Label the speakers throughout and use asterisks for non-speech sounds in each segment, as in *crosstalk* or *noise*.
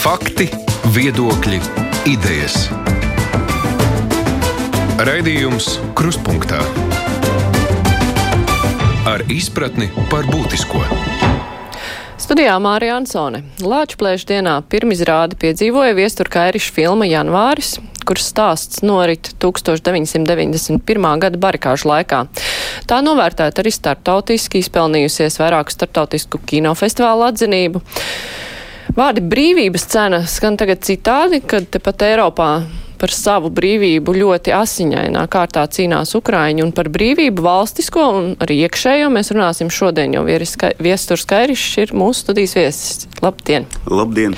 Speaker 1: Fakti, viedokļi, idejas. Raidījums Kruspunkta ar izpratni par būtisko.
Speaker 2: Studijā Mārija Ansone. Lāčplēša dienā pirmizrādi piedzīvoja viesturka Eriša filma Janvāris, kuras stāsts norit 1991. gada barikāžu laikā. Tā novērtēta arī starptautiski, izpelnījusies vairāku starptautisku kinofestivālu atzinību. Vārdi brīvības cena skan tagad citādi, kad tepat Eiropā par savu brīvību ļoti asiņainā kārtā cīnās Ukraiņi un par brīvību valstisko un arī iekšējo mēs runāsim šodien, jo viesturs Kairišs ir mūsu studijas viesis. Labdien!
Speaker 3: Labdien!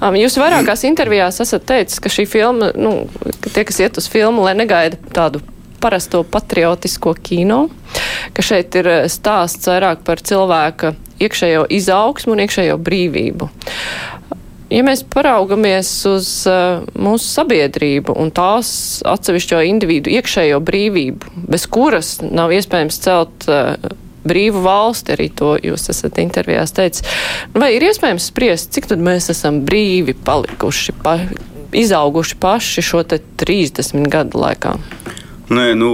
Speaker 2: Um, jūs vairākās intervijās esat teicis, ka šī filma, nu, ka tie, kas iet uz filmu, lai negaida tādu parasto patriotisko kino, ka šeit ir stāsts vairāk par cilvēka iekšējo izaugsmu un iekšējo brīvību ja mēs paraugamies uz uh, mūsu sabiedrību un tās atsevišķo individu iekšējo brīvību, bez kuras nav iespējams celt uh, brīvu valsti, arī to jūs esat intervijās teicis, vai ir iespējams spriest, cik tad mēs esam brīvi palikuši, pa, izauguši paši šo te 30 gadu laikā?
Speaker 3: Nē, nu,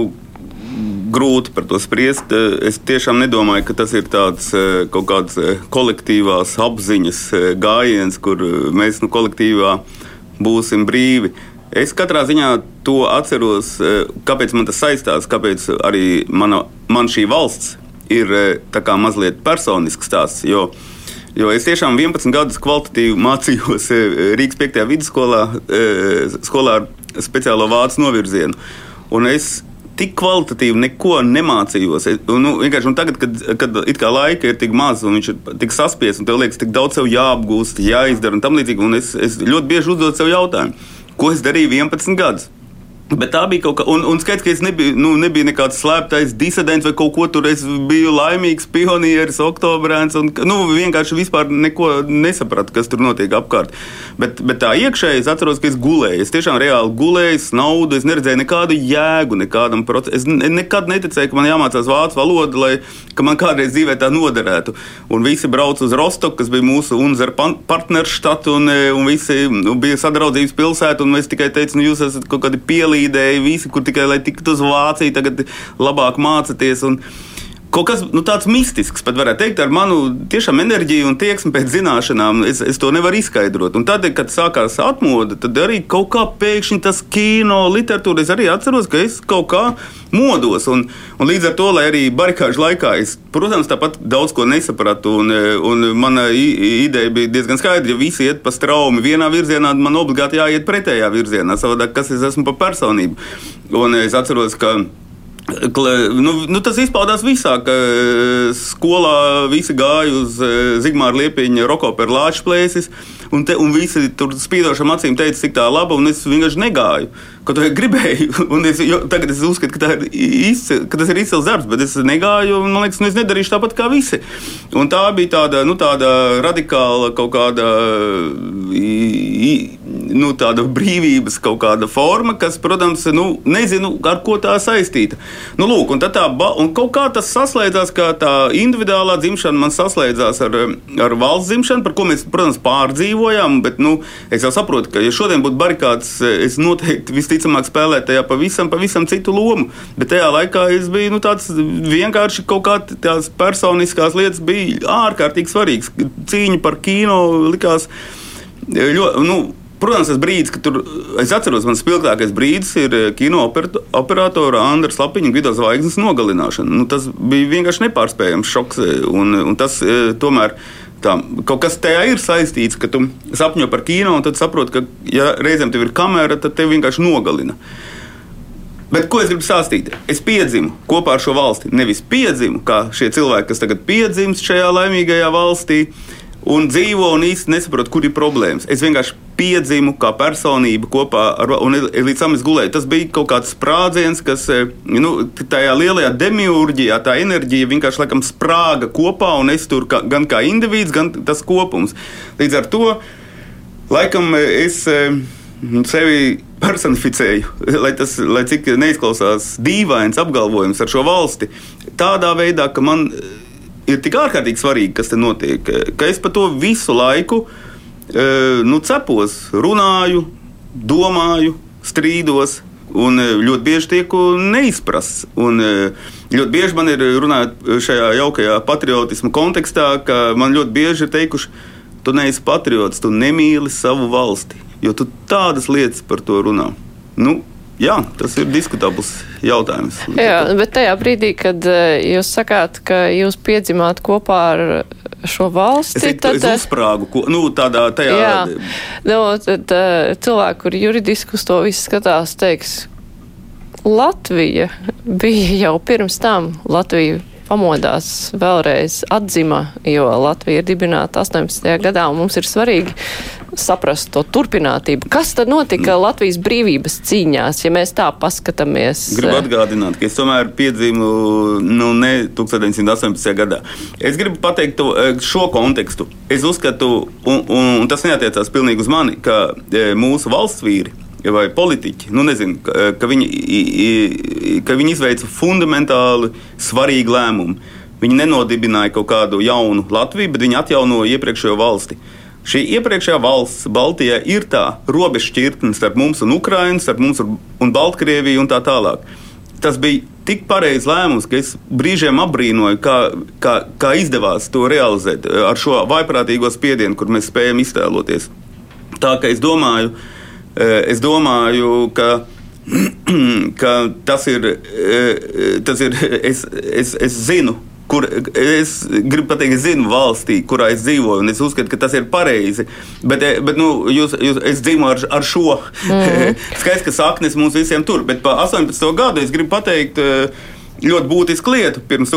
Speaker 3: grūti par to spriest. Es tiešām nedomāju, ka tas ir tāds eh, kaut kāds eh, kolektīvās apziņas eh, gājiens, kur mēs nu, kolektīvā būsim brīvi. Es katrā ziņā to atceros, kāpēc man tas saistās, kāpēc arī mana, man šī valsts ir mazliet personisks stāsts. Jo, jo es tiešām 11 gadus kvalitatīvi *laughs* mācījos Rīgas 5. vidusskolā, skolā ar speciālo vācu novirzienu. Un es tik kvalitatīvi neko nemācījos. Nu, un tagad, kad, kad laika ir tik maz un viņš ir tik saspiests, un tev liekas, tik daudz sev jāapgūst, jāizdara un tam līdzīgi, un es, es ļoti bieži uzdodu sev jautājumu, ko es darīju 11 gadus. Bet tā bija kaut kas, un, un skaidrs, ka es nebiju, nu, nebiju nekāds slēptais disidents vai kaut ko tur. Es biju laimīgs pionieris, oktobrēns, un nu, vienkārši vispār neko nesapratu, kas tur notiek apkārt. Bet, bet tā iekšēji es atceros, ka es gulēju. Es tiešām reāli gulēju, naudu, es neredzēju nekādu jēgu, nekādam procesam. Es ne, nekad neticēju, ka man jāmācās vācu valoda, lai man kādreiz dzīvē tā noderētu. Un visi brauc uz Rostoku, kas bija mūsu UNZR partnerštata, un, un visi nu, bija sadraudzības pilsēta, un es tikai teicu, nu, jūs esat kaut kādi pielīdzi palīdēja visi, kur tikai lai tiktu uz Vāciju, tagad labāk mācīties. Un, Kaut kas nu, tāds mistisks, pat varētu teikt, ar manu tiešām enerģiju un tieksmi pēc zināšanām. Es, es to nevaru izskaidrot. Un tad, kad sākās atmoda, tad arī kaut kā pēkšņi tas kino, literatūra, es arī atceros, ka es kaut kā modos. Un, un līdz ar to, lai arī barikāžu laikā es, protams, tāpat daudz ko nesapratu. Un, un mana ideja bija diezgan skaidra. Ja visi iet pa straumi vienā virzienā, man obligāti jāiet pretējā virzienā. Savādāk, kas es esmu pa personību? Un es atceros, ka Nu, nu, tas izpaudās visā, ka eh, skolā visi gāja uz eh, Zigmāra Liepiņa rokoperu lāču plēsis, un, te, un visi tur spīdošam acīm teica, cik tā laba, un es vienkārši negāju ko tu gribēji. Es, tagad es uzskatu, ka, izcil, ka tas ir izcils darbs, bet es negāju, un man liekas, nu, es nedarīšu tāpat kā visi. Un tā bija tāda, nu, tāda radikāla kaut kāda, nu, tāda brīvības kaut kāda forma, kas, protams, nu, nezinu, ar ko tā saistīta. Nu, lūk, un, tā, un kaut kā tas saslēdzās, kā tā individuālā dzimšana man saslēdzās ar, ar valsts dzimšanu, par ko mēs, protams, pārdzīvojām, bet, nu, es jau saprotu, ka, ja šodien būtu barikāds, es noteikti visticamāk visticamāk spēlēt tajā pavisam, pavisam citu lomu. Bet tajā laikā es biju nu, tāds vienkārši kaut kādas personiskās lietas, bija ārkārtīgi svarīgas. Cīņa par kino likās ļoti. Nu, Protams, tas brīdis, kad tur, es atceros, mans spilgtākais brīdis ir eh, kino operatora Andra Slapiņa Gvido zvaigznes nogalināšana. Nu, tas bija vienkārši nepārspējams šoks. Eh, un, un tas eh, tomēr Tā, kaut kas tajā ir saistīts, ka tu sapņo par kino, un tad saproti, ka, ja reizēm tev ir kamera, tad tev vienkārši nogalina. Bet ko es gribu stāstīt? Es piedzimu kopā ar šo valsti. Nevis piedzimu, kā šie cilvēki, kas tagad piedzimst šajā laimīgajā valstī, un dzīvo un īsti nesaprotu, kur ir problēmas. Es vienkārši piedzimu kā personība kopā ar, un līdz tam es gulēju. Tas bija kaut kāds sprādziens, kas eh, nu, tajā lielajā demiurģijā, tā enerģija vienkārši laikam sprāga kopā, un es tur kā, gan kā indivīds, gan tas kopums. Līdz ar to laikam es eh, sevi *laughs* personificēju, lai tas, lai cik neizklausās dīvains apgalvojums ar šo valsti, tādā veidā, ka man ir tik ārkārtīgi svarīgi, kas te notiek, ka es par to visu laiku nu, cepos, runāju, domāju, strīdos. Un ļoti bieži tiek neizprasts. Un ļoti bieži man ir runājot šajā jaukajā patriotisma kontekstā, ka man ļoti bieži ir teikuši, tu neesi patriots, tu nemīli savu valsti, jo tu tādas lietas par to runā. Nu, Jā, tas ir diskutabls jautājums.
Speaker 2: Jā, bet tajā brīdī, kad jūs sakāt, ka jūs piedzimāt kopā ar šo valsti.
Speaker 3: Es, tad, es uzsprāgu, ko, nu, tādā tajā. Jā,
Speaker 2: nu, tad cilvēki, kuri juridiski uz to visu skatās, teiks, Latvija bija jau pirms tam. Latvija pamodās vēlreiz atzima, jo Latvija ir dibināta 18. gadā, un mums ir svarīgi saprast to turpinātību. Kas tad notika mm. Latvijas brīvības cīņās, ja mēs tā paskatāmies?
Speaker 3: Gribu eh? atgādināt, ka es tomēr piedzīvu nu, ne 1918. gadā. Es gribu pateikt to, eh, šo kontekstu. Es uzskatu, un, un, un tas neatiecās pilnīgi uz mani, ka eh, mūsu valsts vīri vai politiķi, nu nezinu, ka, ka, viņi, ka viņi izveica fundamentāli svarīgu lēmumu. Viņi nenodibināja kaut kādu jaunu Latviju, bet viņi atjaunoja iepriekšējo valsti. Šī iepriekšējā valsts, Baltijā, ir tā robežšķirtne starp mums un Ukrajinu, starp mums un Baltkrieviju un tā tālāk. Tas bija tik pareizs lēmums, ka es brīžiem apbrīnoju, kā, kā, kā izdevās to realizēt ar šo vaiprātīgo spiedienu, kur mēs spējam iztēloties. Tā kā es domāju, ka Eh, es domāju, ka, *clears throat* ka tas ir. Tas ir es, es, es zinu, kur es gribu pateikt, es zinu valstī, kurā es dzīvoju, un es uzskatu, ka tas ir pareizi. Bet, bet nu, jūs, jūs, es dzīvoju ar, ar šo. Mm. *laughs* Skaidrs, ka saknes mums visiem tur, bet pa 18. gadu es gribu pateikt. Ļoti būtisku lietu pirms,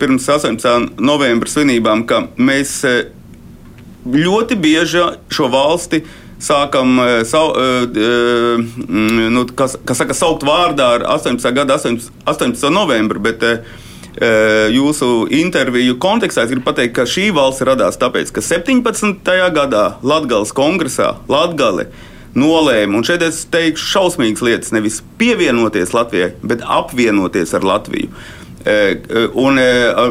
Speaker 3: pirms 18. novembra svinībām, ka mēs ļoti bieži šo valsti uh, sākam eh, sau, eh, eh, nu, kas, kas saka, saukt vārdā ar 18. gada 18, 18. novembri. Bet, Jūsu interviju kontekstā es gribu pateikt, ka šī valsts radās tāpēc, ka 17. gadā Latvijas kongresā Latvija nolēma, un šeit es teikšu šausmīgas lietas, nevis pievienoties Latvijai, bet apvienoties ar Latviju. E, un e,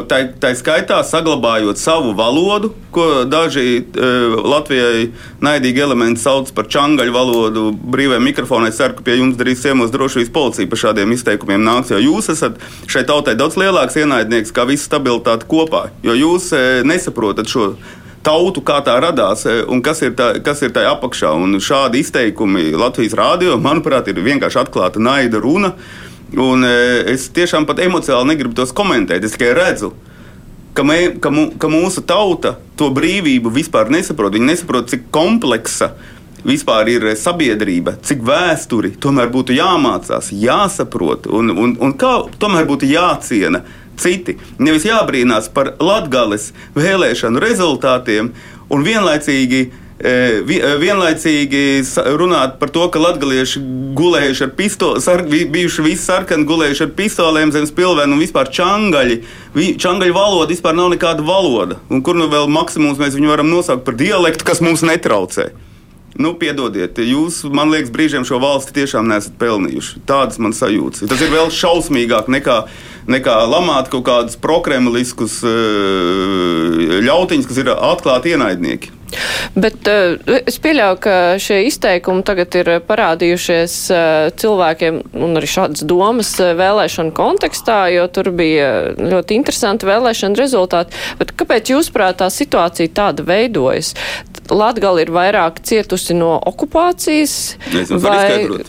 Speaker 3: tā, tā skaitā saglabājot savu valodu, ko daži Latvijai naidīgi elementi sauc par čangaļu valodu, brīvajā mikrofonā. Es ceru, ka pie jums darīs ciemos drošības policija par šādiem izteikumiem nāks, jo jūs esat šai tautai daudz lielāks ienaidnieks kā visa stabilitāte kopā, jo jūs nesaprotat šo tautu, kā tā radās un kas ir, tā, kas ir tajā apakšā. Un šādi izteikumi Latvijas rādio, manuprāt, ir vienkārši atklāta naida runa. Un e, es tiešām pat emocionāli negribu tos komentēt. Es tikai redzu, ka, mē, ka, mu, ka mūsu tauta to brīvību vispār nesaprot. Viņi nesaprot, cik kompleksa vispār ir sabiedrība, cik vēsturi tomēr būtu jāmācās, jāsaprot un, un, un kā tomēr būtu jāciena citi. Nevis jābrīnās par latgales vēlēšanu rezultātiem un vienlaicīgi E, e, vienlaicīgi runāt par to, ka latgalieši gulējuši ar pistolēm, sar, bijuši visi sarkani gulējuši ar pistolēm zem spilvēm un vispār čangaļi. Čangaļu valoda vispār nav nekāda valoda. Un kur nu vēl maksimums mēs viņu varam nosaukt par dialektu, kas mums netraucē. Nu, piedodiet, jūs, man liekas, brīžiem šo valsti tiešām nesat pelnījuši. Tādas man sajūtas. Tas ir vēl šausmīgāk nekā, nekā lamāt kaut kādus prokremliskus ļautiņus, kas ir atklāti ienaidnieki.
Speaker 2: Bet uh, es pieļauju, ka šie izteikumi tagad ir parādījušies uh, cilvēkiem un arī šādas domas uh, vēlēšanu kontekstā, jo tur bija ļoti interesanti vēlēšana rezultāti. Bet kāpēc jūsuprāt tā situācija tāda veidojas? Latgali ir vairāk cietusi no okupācijas?
Speaker 3: Nezinu, vai...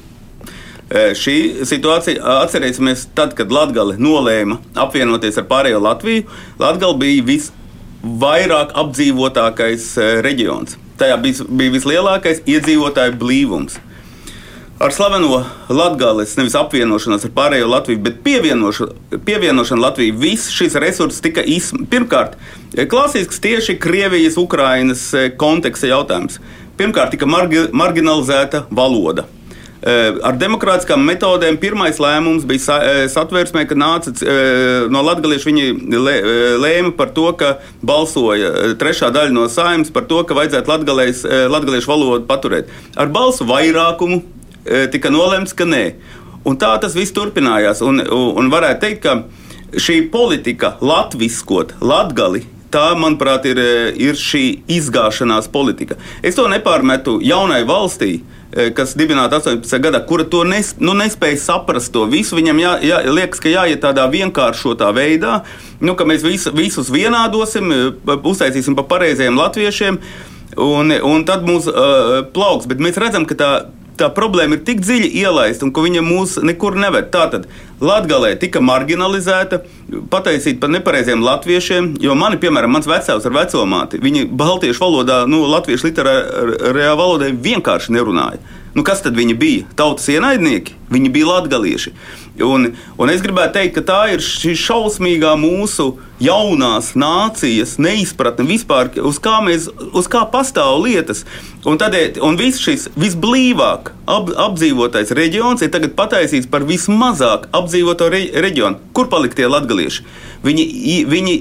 Speaker 3: Šī situācija, atcerēsimies, tad, kad Latvija nolēma apvienoties ar pārējo Latviju, Latvija bija vis, vairāk apdzīvotākais e, reģions. Tajā bija, bija vislielākais iedzīvotāju blīvums. Ar slaveno Latvijas, nevis apvienošanos ar pārējo Latviju, bet pievienošanu, Latvijai, viss šis resurss tika izsmelts. Pirmkārt, e, klasisks tieši Krievijas, Ukrainas e, konteksta jautājums. Pirmkārt, tika margi, marginalizēta valoda. Ar demokrātiskām metodēm pirmais lēmums bija satversmē, ka nāca no latgaliešu. Viņi lēma par to, ka balsoja trešā daļa no saimnes par to, ka vajadzētu latgaliešu valodu paturēt. Ar balsu vairākumu tika nolemts, ka nē. Un tā tas viss turpinājās. Un, un varētu teikt, ka šī politika latviskot latgali tā, manuprāt, ir, ir šī izgāšanās politika. Es to nepārmetu jaunai valstī. Kas dibināta 18. gadā, kura to nes, nu, nespēja saprast, to visu. Viņam jā, jā, liekas, ka jāiet tādā vienkāršotā veidā, nu, ka mēs visu, visus vienādosim, uztaisīsim pa pareizajiem latviešiem, un, un tad mūs uh, plauks. Bet mēs redzam, ka tā tā problēma ir tik dziļi ielaista un ka viņa mūs nekur neved. Tātad Latvijā tika marginalizēta, pateicīta par nepareiziem latviešiem, jo mani, piemēram, mans vecāks ar vecomāti, viņi baltiešu valodā, nu, latviešu literārajā valodā vienkārši nerunāja. Nu, kas tad viņi bija? Tautas ienaidnieki, viņi bija latgalieši. Un, un es gribētu teikt, ka tā ir šī šausmīgā mūsu jaunās nācijas neizpratne vispār, uz kā, mēs, uz kā pastāv lietas. Un tādēļ un viss šis visblīvāk ap, apdzīvotais reģions ir tagad pataisīts par vismazāk apdzīvoto re, reģionu. Kur palika tie latgalieši? Viņi, viņi,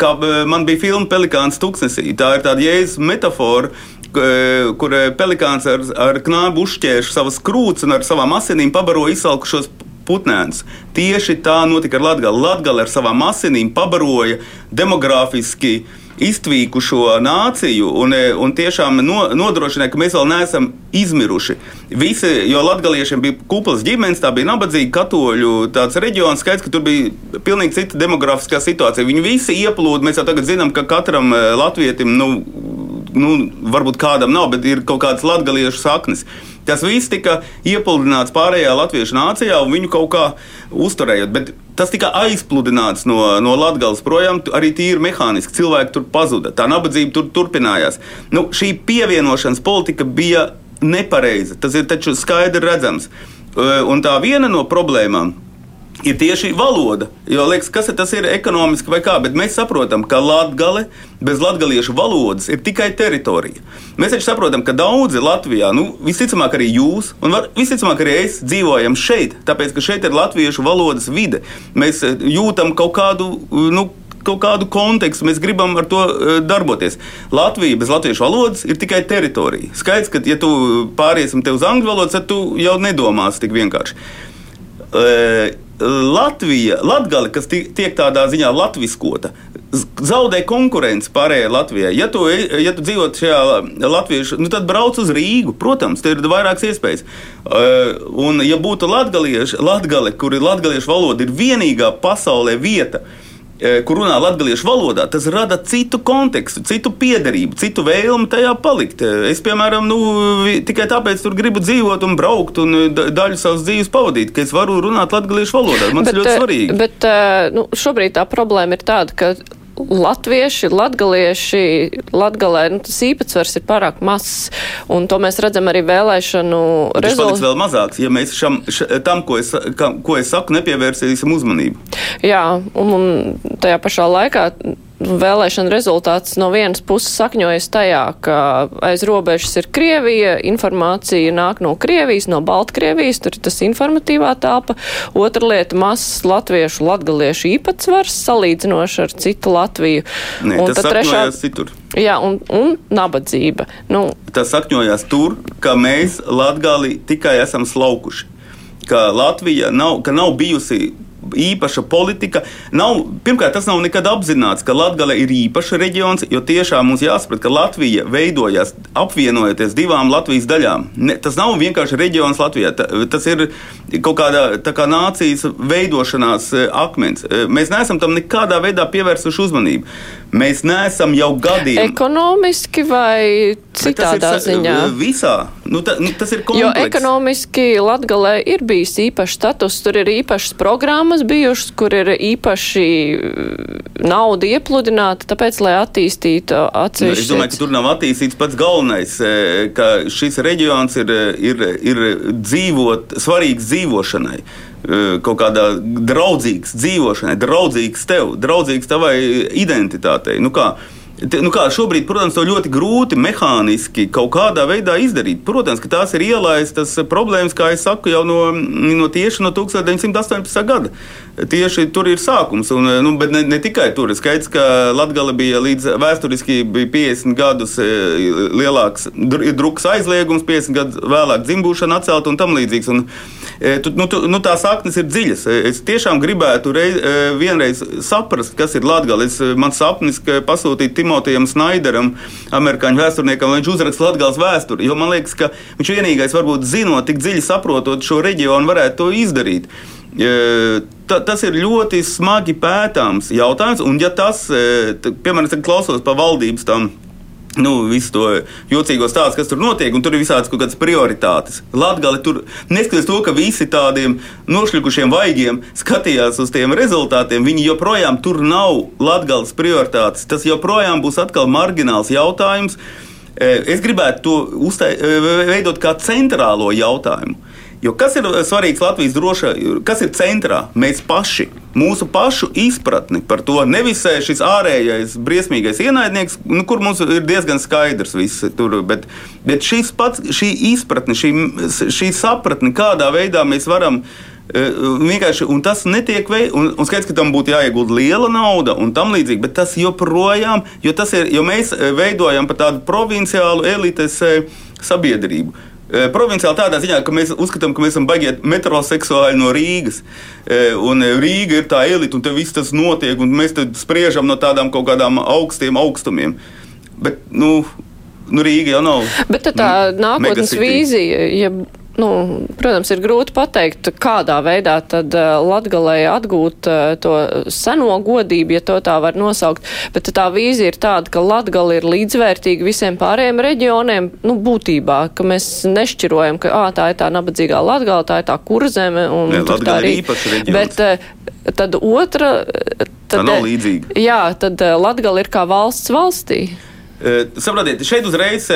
Speaker 3: kā man bija filma Pelikāns Tuksnesī, tā ir tāda jēzus metafora, kur pelikāns ar, ar knābu uzšķērš savas krūtis un ar savām asinīm pabaro izsalkušos putnēns. Tieši tā notika ar Latviju. Latvija ar savām asinīm pabaroja demogrāfiski iztvīkušo nāciju un, un tiešām no, nodrošināja, ka mēs vēl neesam izmiruši. Visi, jo latgaliešiem bija kuplas ģimenes, tā bija nabadzīga katoļu reģions, skaidrs, ka tur bija pilnīgi cita demografiskā situācija. Viņi visi ieplūda, mēs jau tagad zinām, ka katram latvietim, nu, nu, varbūt kādam nav, bet ir kaut kādas latgaliešu saknes. Tas viss tika iepludināts pārējā latviešu nācijā un viņu kaut kā uzturējot. Bet tas tika aizpludināts no, no Latvijas projām, arī tīri mehāniski. Cilvēki tur pazuda, tā nabadzība tur turpinājās. Nu, šī pievienošanas politika bija nepareiza. Tas ir taču skaidri redzams. Un tā viena no problēmām ir tieši valoda. Jo liekas, kas tas ir ekonomiski vai kā, bet mēs saprotam, ka latgale bez latgaliešu valodas ir tikai teritorija. Mēs taču saprotam, ka daudzi Latvijā, nu, visticamāk arī jūs, un var, visticamāk arī es dzīvojam šeit, tāpēc ka šeit ir latviešu valodas vide. Mēs eh, jūtam kaut kādu. Nu, kaut kādu kontekstu, mēs gribam ar to uh, darboties. Latvija bez latviešu valodas ir tikai teritorija. Skaidrs, ka, ja tu pāriesim te uz angļu valodu, tad tu jau nedomāsi tik vienkārši. Latvija, Latgali, kas tiek tādā ziņā latviskota, zaudē konkurenci pārējai Latvijai. Ja tu, ja tu dzīvo šajā latviešu, nu tad brauc uz Rīgu. Protams, tur ir vairākas iespējas. Uh, un, ja būtu latgalieši, latgali, kur ir latgaliešu valoda, ir vienīgā pasaulē vieta, Eh, kur runā latviešu valodā, tas rada citu kontekstu, citu piederību, citu vēlmi tajā palikt. Eh, es, piemēram, nu, tikai tāpēc tur gribu dzīvot un braukt un eh, daļu savas dzīves pavadīt, ka es varu runāt latviešu valodā. Man tas ļoti svarīgi.
Speaker 2: Bet nu, šobrīd tā problēma ir tāda, ka latvieši, latgalieši, latgalē nu, tas īpatsvars ir pārāk mazs, un to mēs redzam arī vēlēšanu
Speaker 3: rezultātā. Tas vēl mazāks, ja mēs šam, š, tam, ko es, ka, ko es saku, nepievērsīsim uzmanību.
Speaker 2: Jā, un, un tajā pašā laikā vēlēšana rezultāts no vienas puses sakņojas tajā, ka aiz robežas ir Krievija, informācija nāk no Krievijas, no Baltkrievijas, tur ir tas informatīvā tāpa. Otra lieta - mazs latviešu, latgaliešu īpatsvars salīdzinoši ar citu Latviju.
Speaker 3: Nē, un tas trešā... citur.
Speaker 2: Jā, un, un nabadzība. Nu,
Speaker 3: tas sakņojās tur, ka mēs Latgali tikai esam slaukuši. Ka Latvija nav, ka nav bijusi īpaša politika. Nav, pirmkārt, tas nav nekad apzināts, ka Latvija ir īpaša reģions, jo tiešām mums jāsaprot, ka Latvija veidojās apvienojoties divām Latvijas daļām. Ne, tas nav vienkārši reģions Latvijā. Ta, tas ir kaut kāda kā nācijas veidošanās eh, akmens. Eh, mēs neesam tam nekādā veidā pievērsuši uzmanību. Mēs neesam jau gadiem.
Speaker 2: Ekonomiski vai citādā ir, ziņā?
Speaker 3: Visā. Nu, ta, nu, tas ir kompleks.
Speaker 2: Jo ekonomiski Latgalē ir bijis īpašs status, tur ir īpašas programmas bijušas, kur ir īpaši mm, nauda iepludināta, tāpēc, lai attīstītu atsevišķi. Nu,
Speaker 3: es domāju, ka tur nav attīstīts pats galvenais, e, ka šis reģions ir, ir, ir dzīvot, svarīgs dzīvošanai kaut kādā draudzīgas dzīvošanai, draudzīgs tev, draudzīgs tavai identitātei. Nu kā, Nu kā, šobrīd, protams, to ļoti grūti mehāniski kaut kādā veidā izdarīt. Protams, ka tās ir ielaistas problēmas, kā jau saku, jau no, no tieši no 1918. gada. Tieši tur ir sākums. Un, nu, bet ne, ne tikai tur. Skaidrs, ka Latvija bija līdz vēsturiski bija 50 gadus lielāks drukas aizliegums, 50 gadus vēlāk dzimbūšana atcelta un tam līdzīgs. Un, tu, nu, tu, nu, tā saknes ir dziļas. Es tiešām gribētu reiz, vienreiz saprast, kas ir Latvija. Man sapnis, ka pasūtīt Timotejam Snaideram, amerikāņu vēsturniekam, lai viņš uzraksta Latvijas vēsturi. Jo man liekas, ka viņš vienīgais varbūt zinot, tik dziļi saprotot šo reģionu, varētu to izdarīt. Ta, tas ir ļoti smagi pētāms jautājums, un ja tas, piemēram, klausos pa valdības tam. Nu, visu to jocīgo stāstu, kas tur notiek, un tur ir visādas kaut kādas prioritātes. Latvija tur, neskatoties to, ka visi tādiem nošļukušiem vaigiem skatījās uz tiem rezultātiem, viņi joprojām tur nav Latvijas prioritātes. Tas joprojām būs atkal margināls jautājums. Es gribētu to uztai, veidot kā centrālo jautājumu. Jo kas ir svarīgs Latvijas drošā, kas ir centrā? Mēs paši, mūsu pašu izpratni par to. Nevis šis ārējais briesmīgais ienaidnieks, nu, kur mums ir diezgan skaidrs viss tur, bet, bet šis pats, šī izpratne, šī, šī sapratne, kādā veidā mēs varam. Vienkārši, un tas netiek veikts, un, un skaidrs, ka tam būtu jāiegulda liela nauda un tam līdzīgi, bet tas joprojām, jo, tas ir, jo mēs veidojam tādu provinciālu elites sabiedrību. Eh, provinciāli tādā ziņā, ka mēs uzskatām, ka mēs esam baigi metroseksuāli no Rīgas. Eh, un eh, Rīga ir tā elite, un viss tas notiek, un mēs spriežam no tādām kaut kādām augstiem augstumiem. Bet, nu, nu Rīga jau nav.
Speaker 2: Bet tā mm, nākotnes vīzija, ja nu, protams, ir grūti pateikt, kādā veidā tad uh, Latgalē atgūt uh, to seno godību, ja to tā var nosaukt, bet tā vīzija ir tāda, ka Latgala ir līdzvērtīga visiem pārējiem reģioniem, nu, būtībā, ka mēs nešķirojam, ka, ā, tā ir tā nabadzīgā Latgala, tā ir tā kurzeme, un
Speaker 3: ne, tur tā arī.
Speaker 2: Bet uh, tad otra. Tad,
Speaker 3: tā nav līdzīga.
Speaker 2: Jā, tad Latgala ir kā valsts valstī.
Speaker 3: Saprotiet, šeit uzreiz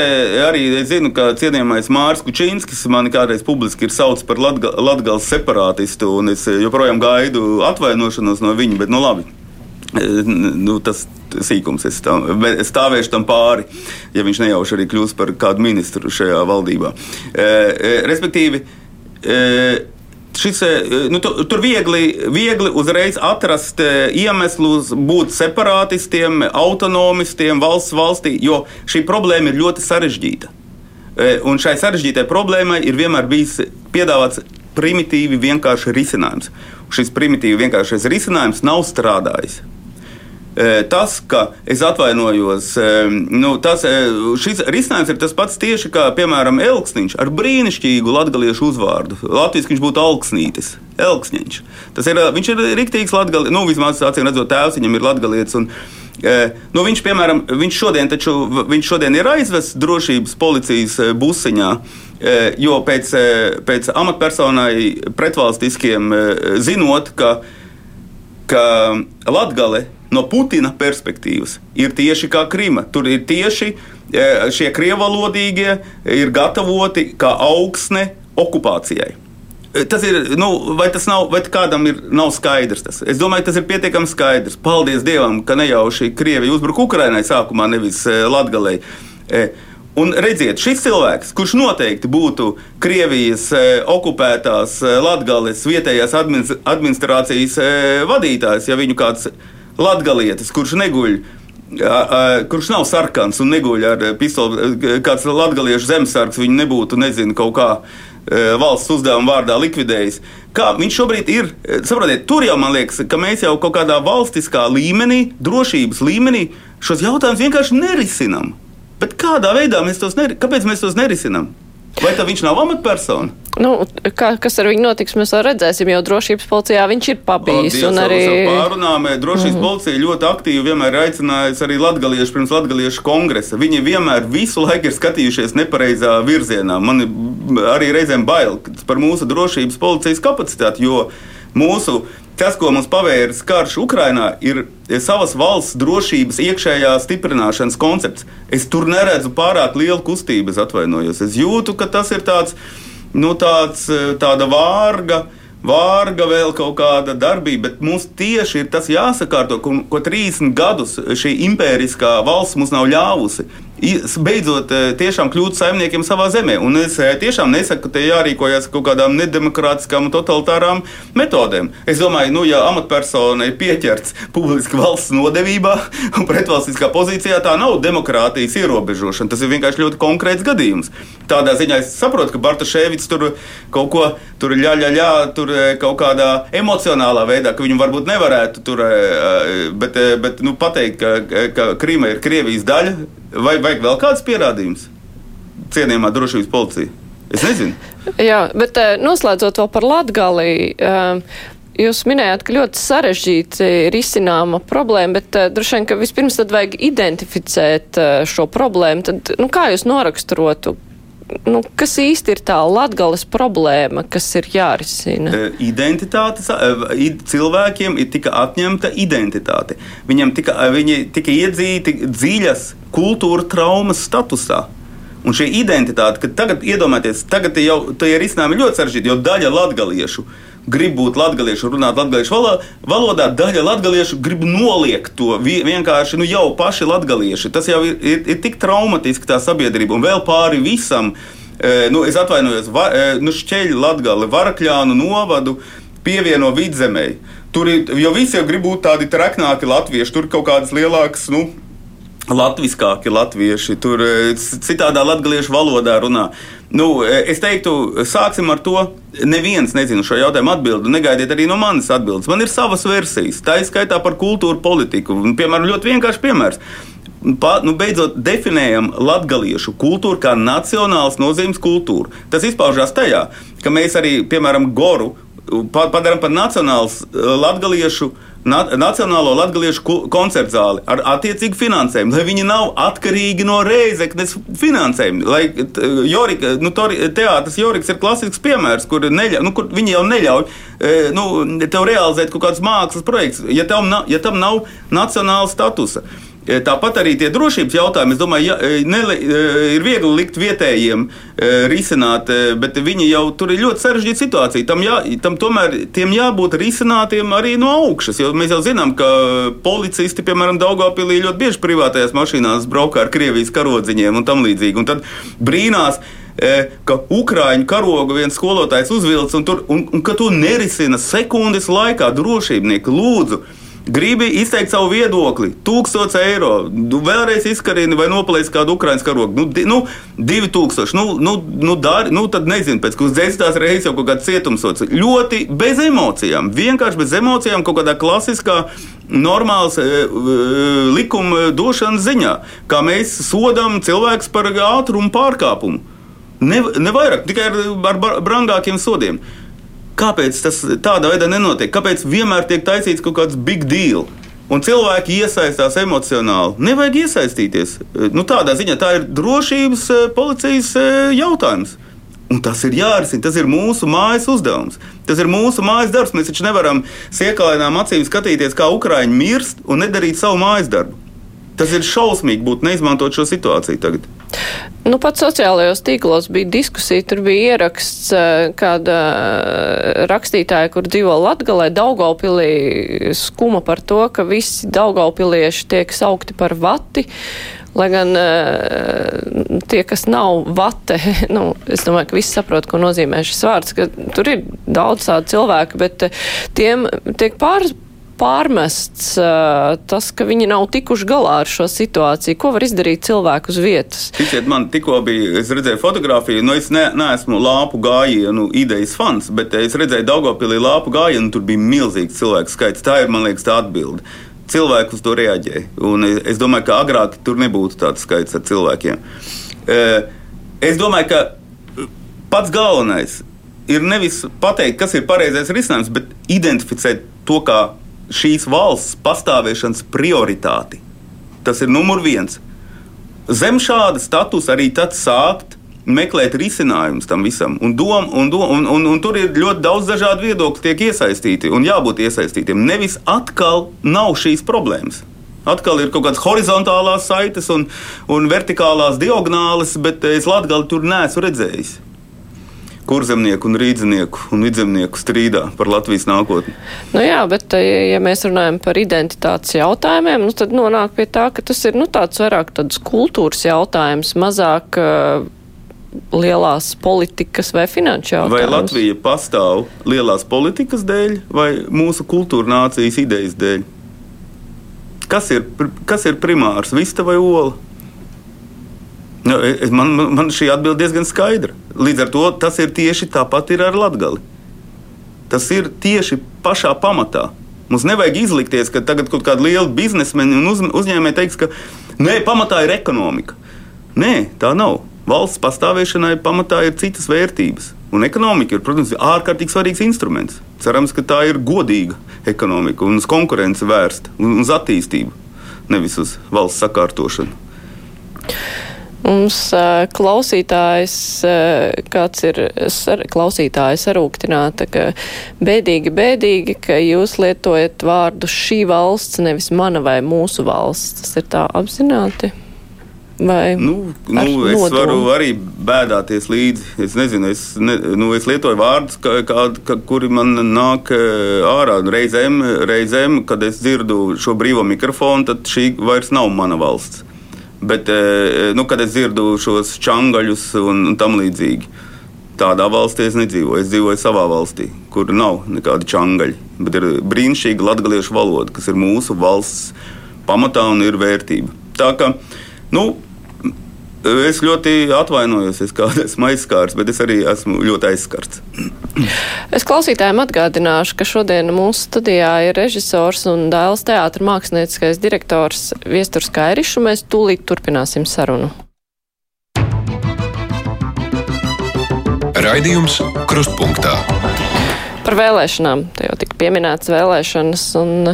Speaker 3: arī zinu, ka cienījamais Mārcis Kučinskis man kādreiz publiski ir saucis par Latga, Latgales separātistu, un es joprojām gaidu atvainošanos no viņa, bet nu labi. Nu, tas sīkums es, tam, es stāvēšu tam pāri, ja viņš nejauši arī kļūs par kādu ministru šajā valdībā. Respektīvi, šis, eh, nu, tu, tur viegli, viegli uzreiz atrast eh, iemeslus būt separātistiem, autonomistiem valsts valstī, jo šī problēma ir ļoti sarežģīta. Eh, un šai sarežģītai problēmai ir vienmēr bijis piedāvāts primitīvi vienkāršs risinājums. Šis primitīvi vienkāršais risinājums nav strādājis. Tas, ka es atvainojos, nu, tas, šis risinājums ir tas pats tieši kā, piemēram, Elksniņš ar brīnišķīgu latgaliešu uzvārdu. Latvijas viņš būtu Alksnītis, Elksniņš. Tas ir, viņš ir riktīgs latgalietis, nu, vismaz acīm redzot, tēvs viņam ir latgalietis. Un, Nu, viņš, piemēram, viņš šodien, taču, viņš šodien ir aizvests drošības policijas busiņā, jo pēc, pēc amatpersonai pretvalstiskiem zinot, ka, ka Latgale no Putina perspektīvas ir tieši kā Krima. Tur ir tieši e, šie krievalodīgie, ir gatavoti kā augsne okupācijai. E, tas ir, nu, vai tas nav, vai kādam ir, nav skaidrs? Tas? Es domāju, tas ir pietiekami skaidrs. Paldies Dievam, ka nejauši Krievija uzbruka Ukrainai sākumā, nevis e, Latgalei. Un redziet, šis cilvēks, kurš noteikti būtu Krievijas e, okupētās e, Latvijas vietējās administrācijas e, vadītājs, ja viņu kāds latgalietis, kurš neguļ. Kurš nav sarkans un neguļ ar pistoli, kāds latviešu zemesargs viņu nebūtu, nezinu, kaut kā valsts uzdevuma vārdā likvidējis. Kā viņš šobrīd ir? Saprotiet, tur jau man liekas, ka mēs jau kaut kādā valstiskā līmenī, drošības līmenī šos jautājumus vienkārši nerisinām. Bet kādā veidā mēs tos, Kāpēc mēs tos nerisinām? Vai tā viņš nav amatpersona?
Speaker 2: Nu, kā, kas ar viņu notiks, mēs vēl redzēsim, jo drošības policijā viņš ir pabijis.
Speaker 3: Paldies, arī pārunām, drošības mm -hmm. policija ļoti aktīvi vienmēr aicinājusi arī latgaliešu pirms latgaliešu kongresa. Viņi vienmēr visu laiku ir skatījušies nepareizā virzienā. Man arī reizēm bail par mūsu drošības policijas kapacitāti, jo mūsu Tas, ko mums pavērs karš Ukrajinā, ir savas valsts drošības iekšējā stiprināšanas koncepts. Es tur neredzu pārāk lielu kustību, es atvainojos. Es jūtu, ka tas ir tāds, nu, tāds tāda vārga. Vārga vēl kaut kāda darbība, bet mums tieši ir tas jāsakārto, ko, ko 30 gadus šī impēriskā valsts mums nav ļāvusi. Beidzot tiešām kļūt saimniekiem savā zemē. Un es tiešām nesaku, ka te jārīkojas kaut kādām nedemokrātiskām totalitārām metodēm. Es domāju, nu, ja amatpersona ir pieķerts publiski valsts nodevībā *laughs* un pretvalstiskā pozīcijā, tā nav demokrātijas ierobežošana. Tas ir vienkārši ļoti konkrēts gadījums. Tādā ziņā es saprotu, ka Bartaševics tur kaut ko tur ļā, ļā, ļā, tur kaut kādā emocionālā veidā, ka viņu varbūt nevarētu tur, bet, bet nu, pateikt, ka, ka Krīma ir Krievijas daļa, vai vajag vēl kāds pierādījums? Cienījamā drošības policija. Es nezinu. *laughs*
Speaker 2: Jā, bet noslēdzot vēl par Latgali. Jūs minējāt, ka ļoti sarežģīti ir izcināma problēma, bet uh, droši vien, ka vispirms tad vajag identificēt uh, šo problēmu. Tad, nu, kā jūs noraksturotu, nu, kas īsti ir tā latgales problēma, kas ir jārisina?
Speaker 3: Identitāte, cilvēkiem ir tika atņemta identitāte. Viņam tika, viņi tika iedzīti dziļas kultūra traumas statusā. Un šī identitāte, kad tagad iedomājieties, tagad jau tie ir izcinājumi ļoti sarežģīti, jo daļa latgaliešu grib būt latviešu, runāt latviešu valodā, daļa latviešu grib noliegt to vienkārši nu, jau paši latvieši. Tas jau ir, ir, ir tik traumatiski tā sabiedrība un vēl pāri visam. E, nu, es atvainojos, va, e, nu, šķeļu latgali, varakļānu novadu pievieno vidzemē. Tur ir, jo visi jau grib būt tādi traknāki latvieši, tur kaut kādas lielākas, nu, latviskāki latvieši, tur e, citādā latviešu valodā runā. Nu, e, es teiktu, sāksim ar to. Neviens nezina šo jautājumu atbildi. Negaidiet arī no manis atbildes. Man ir savas versijas, tā izskaitā par kultūru politiku. Piemēram, ļoti vienkāršs piemērs. Pa, nu, beidzot, definējam latviešu kultūru kā nacionāls nozīmes kultūru. Tas izpaužās tajā, ka mēs arī, piemēram, Goru padarām par nacionālu latviešu Nacionālo latviešu koncertu zāli ar attiecīgu finansējumu, lai viņi nav atkarīgi no reizeknes finansējuma. Lai Jorika, nu, teātris Joriks ir klasisks piemērs, kur, neļa, nu, kur viņi jau neļauj e, nu, tev realizēt kaut kādus mākslas projektus, ja, nav, ja tam nav nacionāla statusa. E, tāpat arī tie drošības jautājumi, es domāju, ja, e, nele, e, ir viegli likt vietējiem risināt, bet viņi jau tur ir ļoti sarežģīta situācija. Tam, jā, tam tomēr tiem jābūt risinātiem arī no augšas, jo mēs jau zinām, ka policisti, piemēram, Daugopilī ļoti bieži privātajās mašīnās braukā ar Krievijas karodziņiem un tam līdzīgi. Un tad brīnās, ka ukrāņu karogu viens skolotājs uzvilcis un, tur, un, un ka to nerisina sekundes laikā drošībnieki lūdzu gribi izteikt savu viedokli, 1000 eiro, nu, vēlreiz izkarini vai nopalīdz kādu ukraiņu karogu, nu, di, nu 2000, nu, nu, nu, dari, nu tad nezinu, pēc kuras desmitās reizes jau kaut kāds cietumsots. Ļoti bez emocijām, vienkārši bez emocijām, kaut kādā klasiskā. Normāls e, e, likuma došanas ziņā, kā mēs sodām cilvēkus par ātrumu pārkāpumu. Ne, ne vairāk, tikai ar, ar brangākiem sodiem. Kāpēc tas tādā veidā nenotiek? Kāpēc vienmēr tiek taisīts kaut kāds big deal? Un cilvēki iesaistās emocionāli. Nevajag iesaistīties. Nu, tādā ziņā tā ir drošības eh, policijas eh, jautājums. Un tas ir jārisina. Tas ir mūsu mājas uzdevums. Tas ir mūsu mājas darbs. Mēs taču nevaram siekalainām acīm skatīties, kā Ukrāņi mirst un nedarīt savu mājas darbu. Tas ir šausmīgi būt neizmantot šo situāciju tagad.
Speaker 2: Nu, pat sociālajos tīklos bija diskusija, tur bija ieraksts eh, kāda eh, rakstītāja, kur dzīvo Latgalē, Daugaupilī, skuma par to, ka visi Daugaupilieši tiek saukti par vati. Lai gan uh, tie, kas nav vate, *laughs* nu, es domāju, ka visi saprot, ko nozīmē šis vārds, ka tur ir daudz tādu cilvēku, bet tiem tiek pār, pārmests uh, tas, ka viņi nav tikuši galā ar šo situāciju? Ko var izdarīt cilvēku uz vietas?
Speaker 3: Ticiet man, tikko bija, es redzēju fotografiju, nu es ne, neesmu lāpu gājienu idejas fans, bet es redzēju Daugopilī lāpu gājienu, tur bija milzīgs cilvēku skaits. Tā ir, man liekas, tā atbilde. Cilvēki uz to reaģēja. Un es domāju, ka agrāk tur nebūtu tāds skaits ar cilvēkiem. Es domāju, ka pats galvenais ir nevis pateikt, kas ir pareizais risinājums, bet identificēt to kā šīs valsts pastāvēšanas prioritāti. Tas ir numur viens. Zem šāda statusa arī tad sākt meklēt risinājumus tam visam. Un, dom, un, dom, un, un, un tur ir ļoti daudz dažādu viedokļu, tiek iesaistīti un jābūt iesaistītiem. Nevis atkal nav šīs problēmas. Atkal ir kaut kādas horizontālās saites un, un vertikālās diagonāles, bet es Latviju tur neesmu redzējis. Kurzemnieku, un rīznieku un vidzemnieku strīdā par Latvijas nākotni.
Speaker 2: Nu jā, bet, ja mēs runājam par identitātes jautājumiem, nu tad nonāk pie tā, ka tas ir nu, tāds vairāk tāds kultūras jautājums, mazāk uh, lielās politikas vai finanšu jautājums.
Speaker 3: Vai Latvija pastāv lielās politikas dēļ vai mūsu kultūra nācijas idejas dēļ? Kas ir, kas ir primārs, vista vai ola? Nu, man, man šī atbilde diezgan skaidra. Līdz ar to tas ir tieši tāpat ir ar Latviju. Tas ir tieši pašā pamatā. Mums nevajag izlikties, ka tagad kaut kāda liela biznesmeņa un uz, uzņēmēja teiks, ka nē, pamatā ir ekonomika. Nē, tā nav. Valsts pastāvēšanai pamatā ir citas vērtības. Un ekonomika ir, protams, ārkārtīgi svarīgs instruments. Cerams, ka tā ir godīga ekonomika un uz konkurenci vērsta un uz attīstību, nevis uz valsts sakārtošanu.
Speaker 2: Mums klausītājs, kāds ir sar, klausītājs sarūktināta, ka bēdīgi, bēdīgi, ka jūs lietojat vārdu šī valsts, nevis mana vai mūsu valsts. Tas ir tā apzināti. Vai
Speaker 3: nu, nu, es nodomu? varu arī bēdāties līdzi. Es nezinu, es, ne, nu, es lietoju vārdus, kā, kā, kā, kuri man nāk ārā. Reizēm, reizēm, kad es dzirdu šo brīvo mikrofonu, tad šī vairs nav mana valsts. Bet, eh, nu, kad es dzirdu šos čangaļus un, un tam līdzīgi, tādā valstī es nedzīvoju. Es dzīvoju savā valstī, kur nav nekādi čangaļi. Bet ir brīnišķīga latviešu valoda, kas ir mūsu valsts pamatā un ir vērtība. Tā kā, nu, Es ļoti atvainojos, es esmu aizskārts, bet es arī esmu ļoti aizskarts.
Speaker 2: Es klausītājiem atgādināšu, ka šodien mūsu studijā ir režisors un dēls teātra mākslinieckais direktors Viesturs Kairišs, un mēs tūlīt turpināsim sarunu.
Speaker 1: Raidījums Krustpunktā.
Speaker 2: Par vēlēšanām. Te jau tika pieminēts vēlēšanas. Un,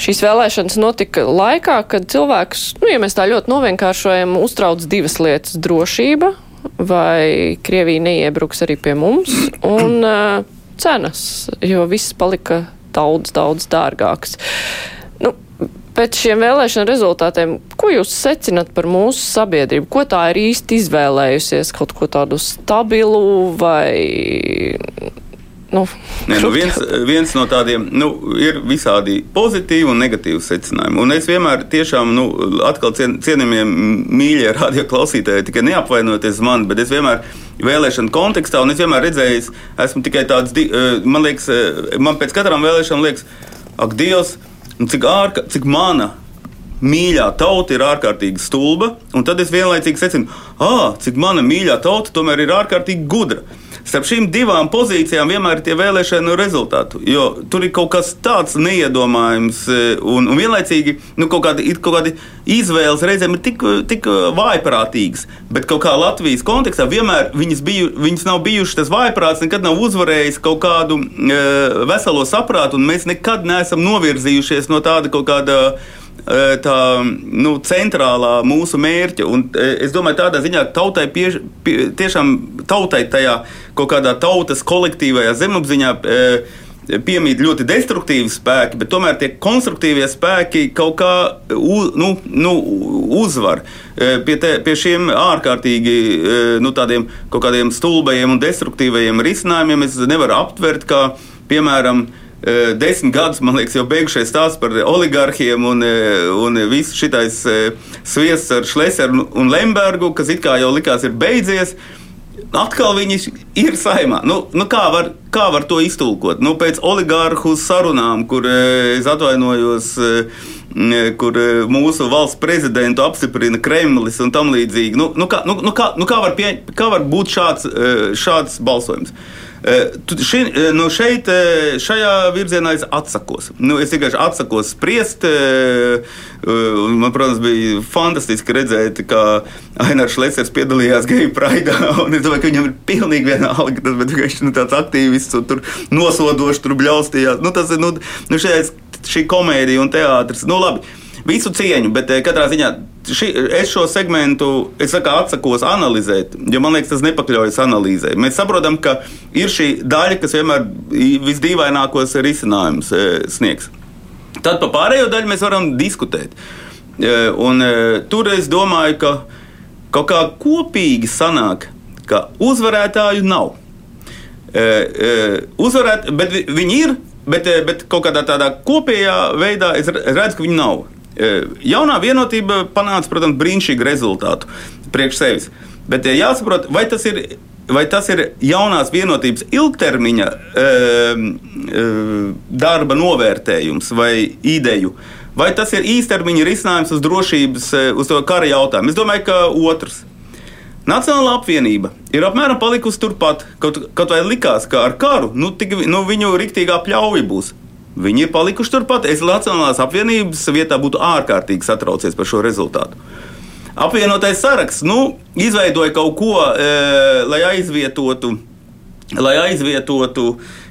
Speaker 2: Šīs vēlēšanas notika laikā, kad cilvēkus, nu, ja mēs tā ļoti novienkāršojam, uztrauc divas lietas - drošība, vai Krievija neiebruks arī pie mums, un *clears throat* uh, cenas, jo viss palika daudz, daudz dārgāks. Nu, pēc šiem vēlēšana rezultātiem, ko jūs secinat par mūsu sabiedrību? Ko tā ir īsti izvēlējusies? Kaut ko tādu stabilu vai
Speaker 3: Nu, Nē, nu viens, viens no tādiem nu, ir visādi pozitīvi un negatīvi secinājumi. Un es vienmēr, tiešām, nu, atkal cien, cienījamie mīļie radioklausītāji, tikai neapvainoties man, bet es vienmēr vēlēšanu kontekstā, un es vienmēr redzēju, esmu tikai tāds, eh, man liekas, eh, man pēc katrām vēlēšanām liekas, ak, Dievs, cik, ārka, cik mana mīļā tauta ir ārkārtīgi stulba, un tad es vienlaicīgi secinu, ah, cik mana mīļā tauta tomēr ir ārkārtīgi gudra. Starp šīm divām pozīcijām vienmēr ir tie vēlēšanu rezultāti. Jo tur ir kaut kas tāds neiedomājams, e, un, un vienlaicīgi nu, kaut, kādi, kaut kādi izvēles reizēm ir tik, tik vājprātīgas. Bet kā Latvijas kontekstā vienmēr viņas, biju, viņas nav bijušas tas vājprāts, nekad nav uzvarējis kaut kādu e, veselo saprātu, un mēs nekad neesam novirzījušies no tāda kaut kāda tā nu, centrālā mūsu mērķa. Un, es domāju, tādā ziņā tautai piež, pie, tiešām tautai tajā kaut kādā tautas kolektīvajā zemapziņā. Piemīt ļoti destruktīvi spēki, bet tomēr tie konstruktīvie spēki kaut kā u, nu, nu, uzvar. Pie, te, pie šiem ārkārtīgi nu, tādiem kaut kādiem stulbajiem un destruktīvajiem risinājumiem es nevaru aptvert, kā piemēram, desmit gadus, man liekas, jau beigušies stāsts par oligarhiem un, un visu šitais sviests ar Šleseru un Lembergu, kas it kā jau likās ir beidzies. Atkal viņi ir saimā. Nu, nu kā, var, kā var to iztulkot? Nu, pēc oligārhu sarunām, kur es atvainojos, kur mūsu valsts prezidentu apstiprina Kremlis un tam līdzīgi. Nu, nu, kā, nu, nu, kā, nu, kā, var pie, kā var būt šāds, šāds balsojums? Ši, nu šeit, šajā virzienā es atsakos. Nu, es vienkārši atsakos spriest. Man, protams, bija fantastiski redzēt, kā Ainārs Šlesers piedalījās Geju Praidā. *laughs* Es domāju, ka viņam ir pilnīgi vienalga, tas viņš nu, tāds aktīvists un tur nosodoši tur bļaustījās. Nu, tas ir nu, nu, šeit, šī komēdija un teātris. Nu, labi, visu cieņu, bet katrā ziņā ši, es šo segmentu es saku, atsakos analizēt, jo man liekas, tas nepakļaujas analīzē. Mēs saprotam, ka ir šī daļa, kas vienmēr visdīvainākos risinājumus e, sniegs. Tad par pārējo daļu mēs varam diskutēt. E, un, tur es domāju, ka kaut kā kopīgi sanāk, ka uzvarētāju nav. uzvarēt, bet viņi ir, bet, bet kaut kādā tādā kopējā veidā es redzu, ka viņi nav. Jaunā vienotība panāca, protams, brīnišķīgu rezultātu priekš sevis. Bet jāsaprot, vai tas ir vai tas ir jaunās vienotības ilgtermiņa e, e, darba novērtējums vai ideju, vai tas ir īstermiņa risinājums uz drošības, uz to kara jautājumu. Es domāju, ka otrs. Nacionāla apvienība ir apmēram palikusi turpat, kaut, kaut vai likās, ka ar karu nu, tik, nu, viņu riktīgā pļauja būs. Viņi ir palikuši turpat. Es Nacionālās apvienības vietā būtu ārkārtīgi satraucies par šo rezultātu. Apvienotais saraksts nu, izveidoja kaut ko, e, lai aizvietotu. Lai aizvietotu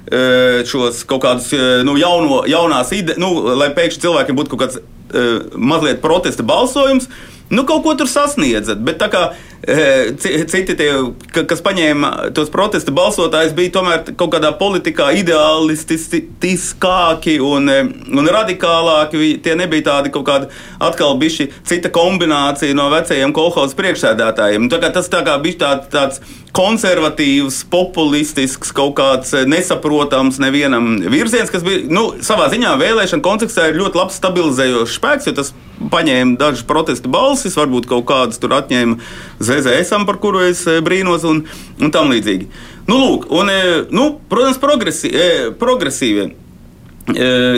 Speaker 3: e, šos kaut kādus e, nu, jauno, jaunās idejas, nu, lai pēkšņi cilvēkiem būtu kaut kāds e, mazliet protesta balsojums, nu, kaut ko tur sasniedzat. Bet tā kā Citi, tie, kas paņēma tos protesta balsotājus, bija tomēr kaut kādā politikā ideālistiskāki un, un radikālāki. Tie nebija tādi kaut kādi atkal bijuši cita kombinācija no vecajiem kolekcijas priekšsēdētājiem. Tā tas tā kā bija tā, tāds konservatīvs, populistisks, kaut kāds nesaprotams nevienam virziens, kas bija nu, savā ziņā vēlēšana kontekstā ļoti labs stabilizējošs spēks, jo tas paņēma dažas protesta balsis, varbūt kaut kādas tur atņēma ZZS, par kuru es eh, brīnos, un, un tam līdzīgi. Nu, lūk, un, eh, nu, protams, progresī, eh, progresīvie,